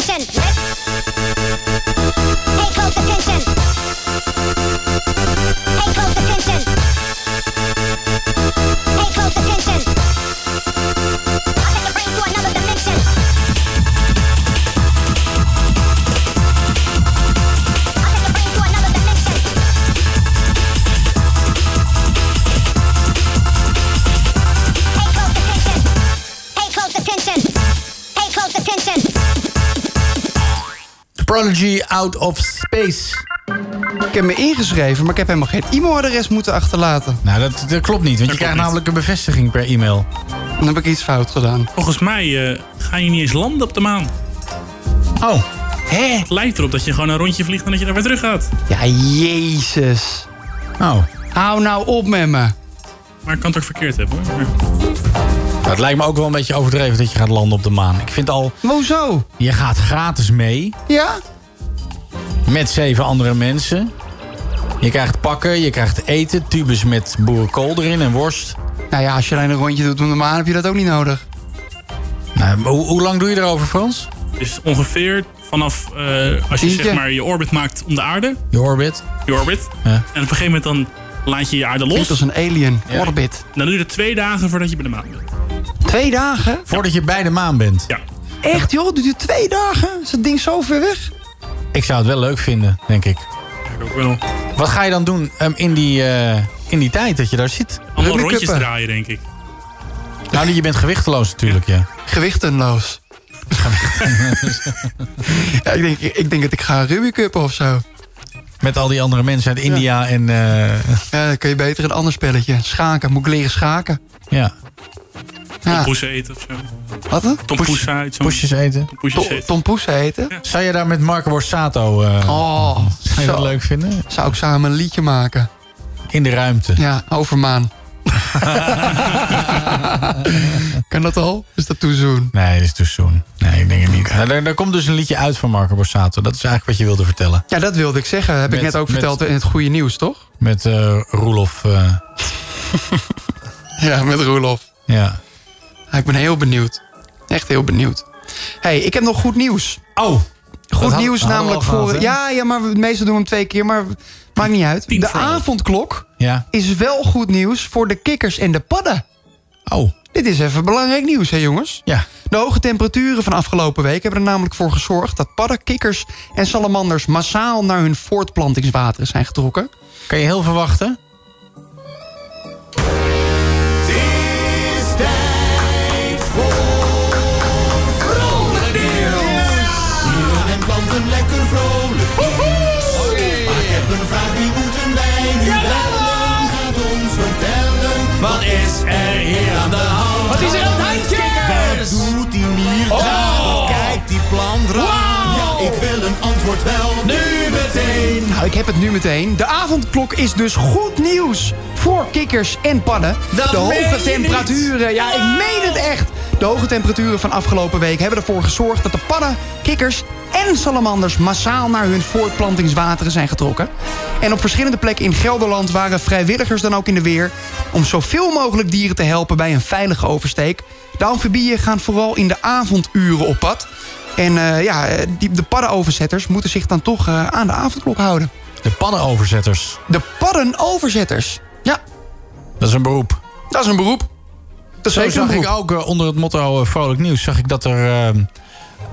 Attention. Out of Space. Ik heb me ingeschreven, maar ik heb helemaal geen e-mailadres moeten achterlaten. Nou, dat, dat klopt niet, want je krijgt namelijk een bevestiging per e-mail. Dan heb ik iets fout gedaan. Volgens mij eh, ga je niet eens landen op de maan. Oh. Hè? Het lijkt erop dat je gewoon een rondje vliegt en dat je daar weer terug gaat. Ja, jezus. Oh. Hou nou op met me. Maar ik kan het ook verkeerd hebben hoor. Nou, het lijkt me ook wel een beetje overdreven dat je gaat landen op de maan. Ik vind al... Hoezo? Je gaat gratis mee. Ja? Met zeven andere mensen. Je krijgt pakken, je krijgt eten, tubes met boerenkool erin en worst. Nou ja, als je alleen een rondje doet om de maan, heb je dat ook niet nodig. Nou, hoe, hoe lang doe je erover, Frans? Dus ongeveer vanaf eh, als je zeg maar je orbit maakt om de aarde. Je orbit. Je orbit. Ja. En op een gegeven moment dan laat je je aarde los. Klinkt als een alien. Ja. Orbit. Dan duurt het twee dagen voordat je bij de maan bent. Twee dagen? Voordat je bij de maan bent. Ja. Echt joh, duurt het twee dagen? Is dat ding zo ver weg? Ik zou het wel leuk vinden, denk ik. Ik ook wel. Wat ga je dan doen ehm, in, die, eh, in die tijd dat je daar zit? Allemaal rondjes draaien, denk ik. Nou, je bent gewichteloos natuurlijk, ja. Gewichteloos. ja, ik, denk, ik denk dat ik ga Rubik Cup of zo. Met al die andere mensen uit India en... eh, Ja, dan kun je beter een ander spelletje. Schaken, moet ik leren schaken. ja. Ja. Tompoesen eten of zo. Wat dan? Tompoesa uit. Poesjes eten. Tompoesjes To- eten. Tom Poes eten? Zou je daar met Marco Borsato... eh, Oh, zou je dat leuk vinden? Zou ik samen een liedje maken? In de ruimte. Ja, over maan. kan dat al? Is dat too soon? Nee, dat is too soon. Nee, ik denk het niet. Nou, daar, daar komt dus een liedje uit van Marco Borsato. Dat is eigenlijk wat je wilde vertellen. Ja, dat wilde ik zeggen. Heb ik net ook met- verteld in het goede nieuws, toch? Met eh Roelof. eh, Ja, met Roelof. Ja. Ja, ik ben heel benieuwd. Echt heel benieuwd. hey, ik heb nog goed nieuws. Oh. Goed had- nieuws namelijk gehad, voor... ja, ja, maar we- meestal doen we hem twee keer, maar maakt niet uit. De avondklok Ja. is wel goed nieuws voor de kikkers en de padden. Oh. Dit is even belangrijk nieuws, hè jongens? Ja. De hoge temperaturen van afgelopen week hebben er namelijk voor gezorgd... dat padden, kikkers en salamanders massaal naar hun voortplantingswateren zijn getrokken. Kan je heel verwachten? Wat kijkt die raar? Ja, ik wil een antwoord wel, nu meteen. Nou, ik heb het nu meteen. De avondklok is dus goed nieuws voor kikkers en padden. Dat de hoge temperaturen, ja, ik meen het echt. De hoge temperaturen van afgelopen week hebben ervoor gezorgd... dat de padden, kikkers en salamanders massaal naar hun voortplantingswateren zijn getrokken. En op verschillende plekken in Gelderland waren vrijwilligers dan ook in de weer... om zoveel mogelijk dieren te helpen bij een veilige oversteek. De amfibieën gaan vooral in de avonduren op pad... En eh, ja, die, de paddenoverzetters moeten zich dan toch eh, aan de avondklok houden. De pannenoverzetters. De paddenoverzetters. Ja, Dat is een beroep. dat is een beroep. Dat Zo zag ik ook eh, onder het motto Vrolijk Nieuws... zag ik dat er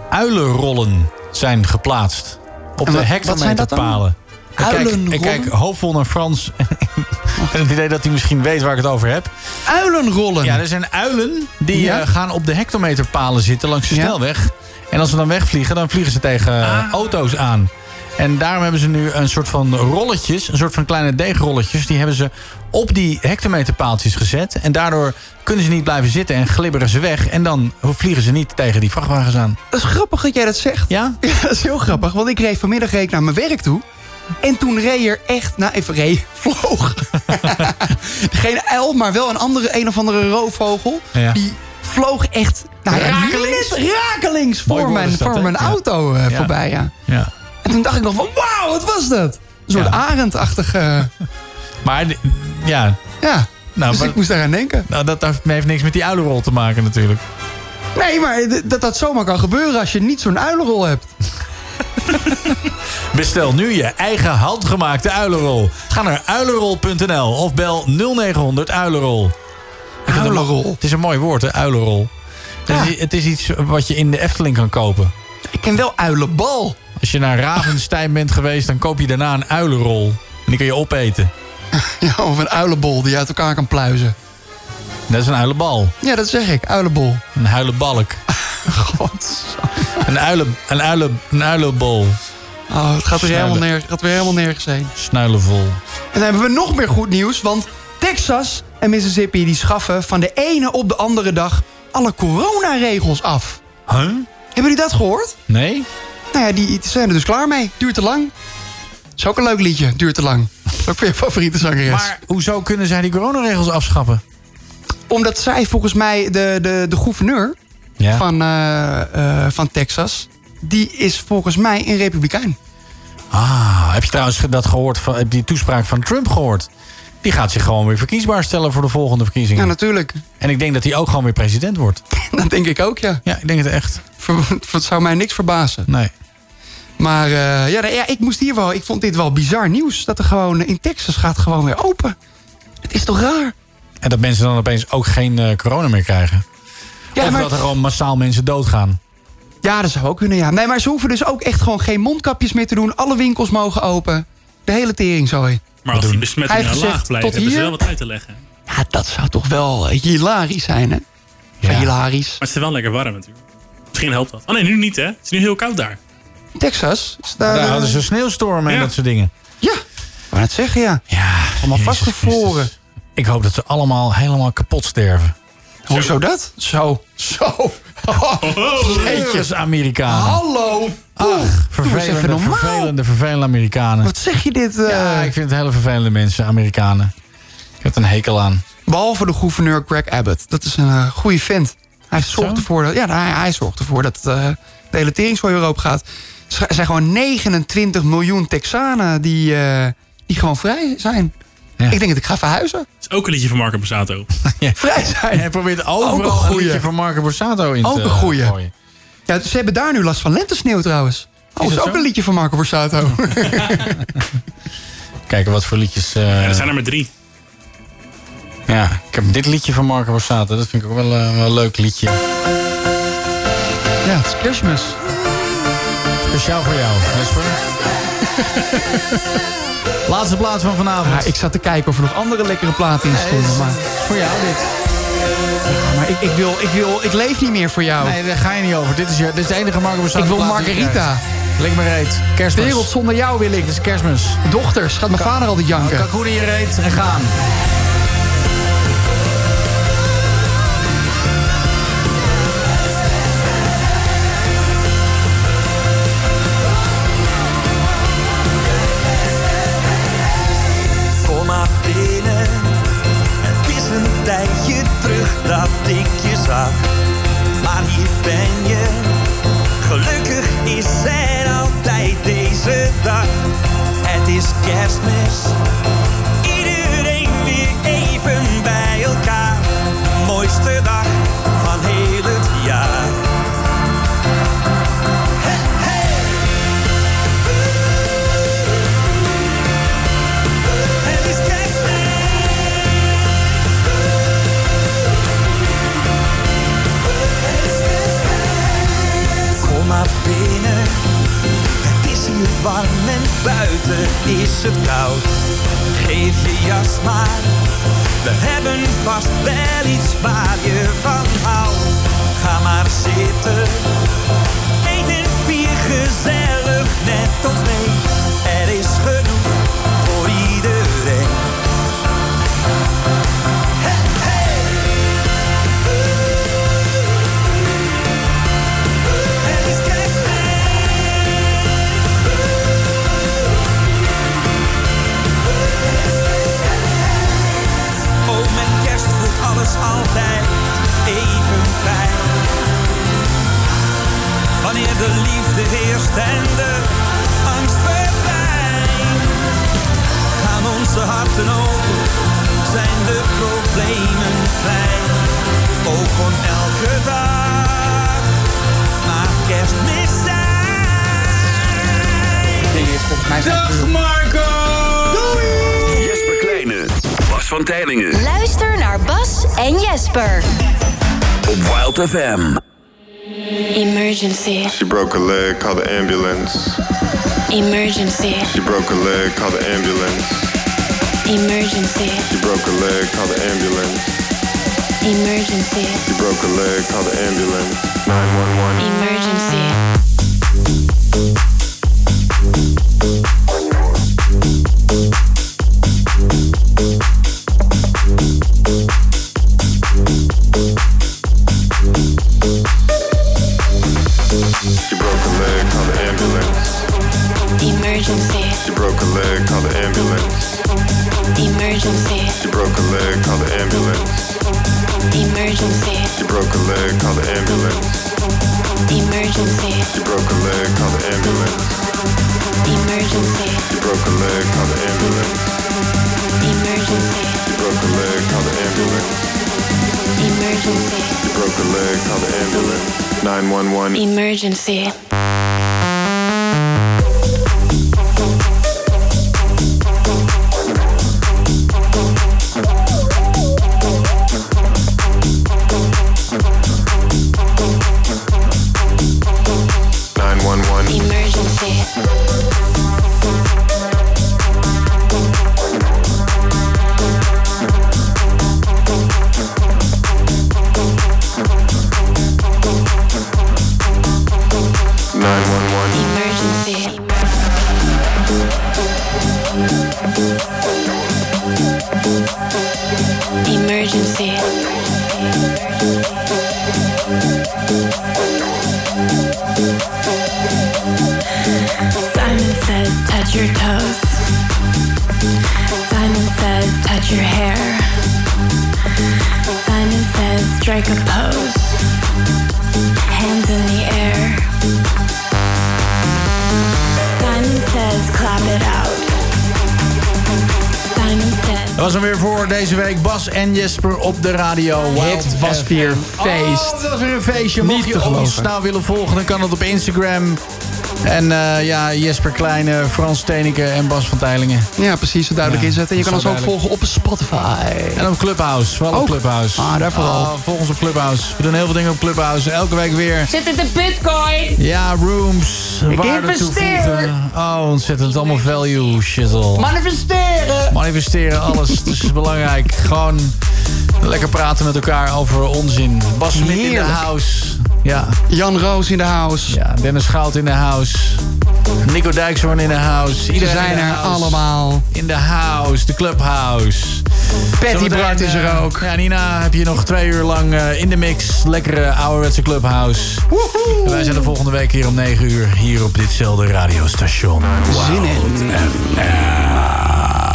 uilenrollen zijn geplaatst. Op En de wat- Ik kijk, ik kijk hoopvol naar Frans. en het idee dat hij misschien weet waar ik het over heb. Uilenrollen. Ja, er zijn uilen die Ja? eh, gaan op de hectometerpalen zitten langs de Ja. snelweg. En als ze dan wegvliegen, dan vliegen ze tegen eh, Ah. auto's aan. En daarom hebben ze nu een soort van rolletjes, een soort van kleine deegrolletjes... die hebben ze op die hectometerpaaltjes gezet. En daardoor kunnen ze niet blijven zitten en glibberen ze weg. En dan vliegen ze niet tegen die vrachtwagens aan. Dat is grappig dat jij dat zegt. Ja? Ja, dat is heel grappig. Want ik reed vanmiddag reed naar mijn werk toe. En toen reed er echt, nou even reed, vloog. Geen uil, maar wel een andere, een of andere roofvogel. Ja. Die vloog echt nou, Rakelings? rakelings voor mijn, dat, voor mijn auto eh, voorbij. Ja. Ja. En toen dacht ik nog van, wauw, wat was dat? Een soort arendachtige... Maar ja, Ja, nou, dus maar- ik moest daaraan denken. nou, dat heeft, niks met die uilenrol te maken natuurlijk. Nee, maar dat dat zomaar kan gebeuren als je niet zo'n uilenrol hebt. Bestel nu je eigen handgemaakte uilenrol. Ga naar uilenrol.nl of bel 0900 uilenrol. Uilenrol. Het is een mooi woord, hè, uilenrol. Het, is, het is iets wat je in de Efteling kan kopen. Ik ken wel uilenbal. Als je naar Ravenstein bent geweest, dan koop je daarna een uilenrol. En die kun je opeten. Ja, of een uilenbol die je uit elkaar kan pluizen. Dat is een uilenbal. Ja, dat zeg ik. Uilenbol. Een huilenbalk. God. Een, uilen, een, uilen, een uilenbol. Oh, het gaat weer, Snuilen. helemaal neer, gaat weer helemaal nergens heen. Snuilenvol. En dan hebben we nog meer goed nieuws. Want Texas en Mississippi die schaffen van de ene op de andere dag alle coronaregels af. Huh? Hebben jullie dat gehoord? Nee? Nou ja, die, zijn er dus klaar mee. Duurt te lang. Is ook een leuk liedje. Duurt te lang. Ook weer je favoriete zangeres. Maar hoezo kunnen zij die coronaregels afschappen? Omdat zij volgens mij de, de, de gouverneur Ja. van, eh, eh, van Texas... die is volgens mij een republikein. Ah, heb je trouwens dat gehoord van, heb je die toespraak van Trump gehoord? Die gaat zich gewoon weer verkiesbaar stellen voor de volgende verkiezingen. Ja, natuurlijk. En ik denk dat hij ook gewoon weer president wordt. Dat denk ik ook, ja. Ja, ik denk het echt. Het zou mij niks verbazen. Nee. Maar eh, ja, ja, ik moest hier wel. Ik vond dit wel bizar nieuws. Dat er gewoon in Texas gaat gewoon weer open. Het is toch raar? En dat mensen dan opeens ook geen eh, corona meer krijgen. Ja, of maar- dat er gewoon massaal mensen doodgaan. Ja, dat zou ook kunnen, ja. Nee, maar ze hoeven dus ook echt gewoon geen mondkapjes meer te doen. Alle winkels mogen open. De hele teringzooi. Maar als die besmettingen laag blijven, tot hebben ze hier? wel wat uit te leggen. Ja, dat zou toch wel eh, hilarisch zijn, hè? Ja. Hilarisch. Maar het is wel lekker warm natuurlijk. Misschien helpt dat. Oh nee, nu niet hè. Het is nu heel koud daar. Texas? Is daar, Daar eh, hadden ze sneeuwstormen en Ja. dat soort dingen. Ja, wou net zeggen, ja. Ja, Allemaal vastgevroren. Ik hoop dat ze allemaal helemaal kapot sterven. Hoezo dat? Zo. Zo. Jeetjes, Amerikanen. Hallo. Ach, vervelende, vervelende, vervelende Amerikanen. Wat zeg je dit? eh? Ja, ik vind het hele vervelende mensen, Amerikanen. Ik heb er een hekel aan. Behalve de gouverneur Greg Abbott. Dat is een eh, goede vent. Hij zorgt Zo? ervoor dat, ja, hij, hij zorgt ervoor dat eh, de hele tering zo Europa gaat. Er zijn gewoon 29 miljoen Texanen die, eh, die gewoon vrij zijn. Ik denk dat ik ga verhuizen. Dat is ook een liedje van Marco Borsato. Vrij zijn. Hij probeert Ook een overal een goeie. liedje van Marco Borsato in Ook te een goeie. gooien. Ja, ze hebben daar nu last van lentesneeuw trouwens. Oh, Is is ook zo? een liedje van Marco Borsato. Kijken wat voor liedjes... eh, Ja, er zijn er maar drie. ja, ik heb dit liedje van Marco Borsato. Dat vind ik ook wel, eh, wel een leuk liedje. ja, het is kerstmis. Speciaal voor jou, Jesper. Laatste plaats van vanavond. Ja, ik zat te kijken of er nog andere lekkere platen in stonden. Maar, Voor jou dit. maar ik, ik, wil, ik, wil, ik leef niet meer voor jou. Nee, daar ga je niet over. Dit is, je, dit is de enige Marco Borsato ik wil Margarita. Lik me reet. Kerstmis. Wereld zonder jou wil ik. Het is kerstmis. Dochters, gaat mijn vader altijd janken. Kalkoen in je reet en gaan. Dat ik je zag. Maar hier ben je. Gelukkig is er altijd deze dag. Het is kerstmis. Iedereen weer even bij elkaar. Mooiste dag Binnen, het is hier warm en buiten is het koud. Geef je jas maar, we hebben vast wel iets waar je van houdt. Ga maar zitten, eet en vier gezellig met ons mee. Alles altijd even fijn. Wanneer de liefde heerst en de angst verdwijnt. Gaan onze harten open, zijn de problemen klein. Ook van elke dag, maar kerstmis zijn. Dag Marco! Jesper Kleine, Bas van Tijlingen. Luister en Jesper. Op Wild FM. Emergency. She broke a leg, call the ambulance. Emergency. She broke a leg, call the ambulance. Emergency. She broke a leg, call the ambulance. Emergency. She broke a leg, call the ambulance. 911. Emergency. Emergency. Op de radio. Wild Het was FM. weer feest. Oh, het was weer een feestje. Niet Mocht je te ons geloven. nou willen volgen, dan kan het op Instagram. En eh, ja, Jesper Kleine, Frans Teneke en Bas van Teilingen. Ja, precies, zo duidelijk Ja, is het. En je kan ons ook duidelijk. volgen op Spotify. En op Clubhouse, vooral op? Clubhouse. Ah, daar vooral. Oh, volg ons op Clubhouse. We doen heel veel dingen op Clubhouse. Elke week weer. Zit het de bitcoin? Ja, rooms. Ik investeer. toevoegen. Oh, ontzettend. Allemaal value, shizzle. Manifesteren! Manifesteren, alles. Het is belangrijk. Gewoon lekker praten met elkaar over onzin. Bas Smit in de house. Ja. Jan Roos in de house. ja, Dennis Goud in de house. Nico Dijkshoorn in de house. Ze Iedereen zijn er allemaal. In de house, de clubhouse. Patty Bart is er eh, ook. Ja, Nina heb je nog twee uur lang eh, in de mix. Lekkere ouderwetse clubhouse. En wij zijn de volgende week hier om 9 uur. Hier op ditzelfde radiostation. Zin in. FM.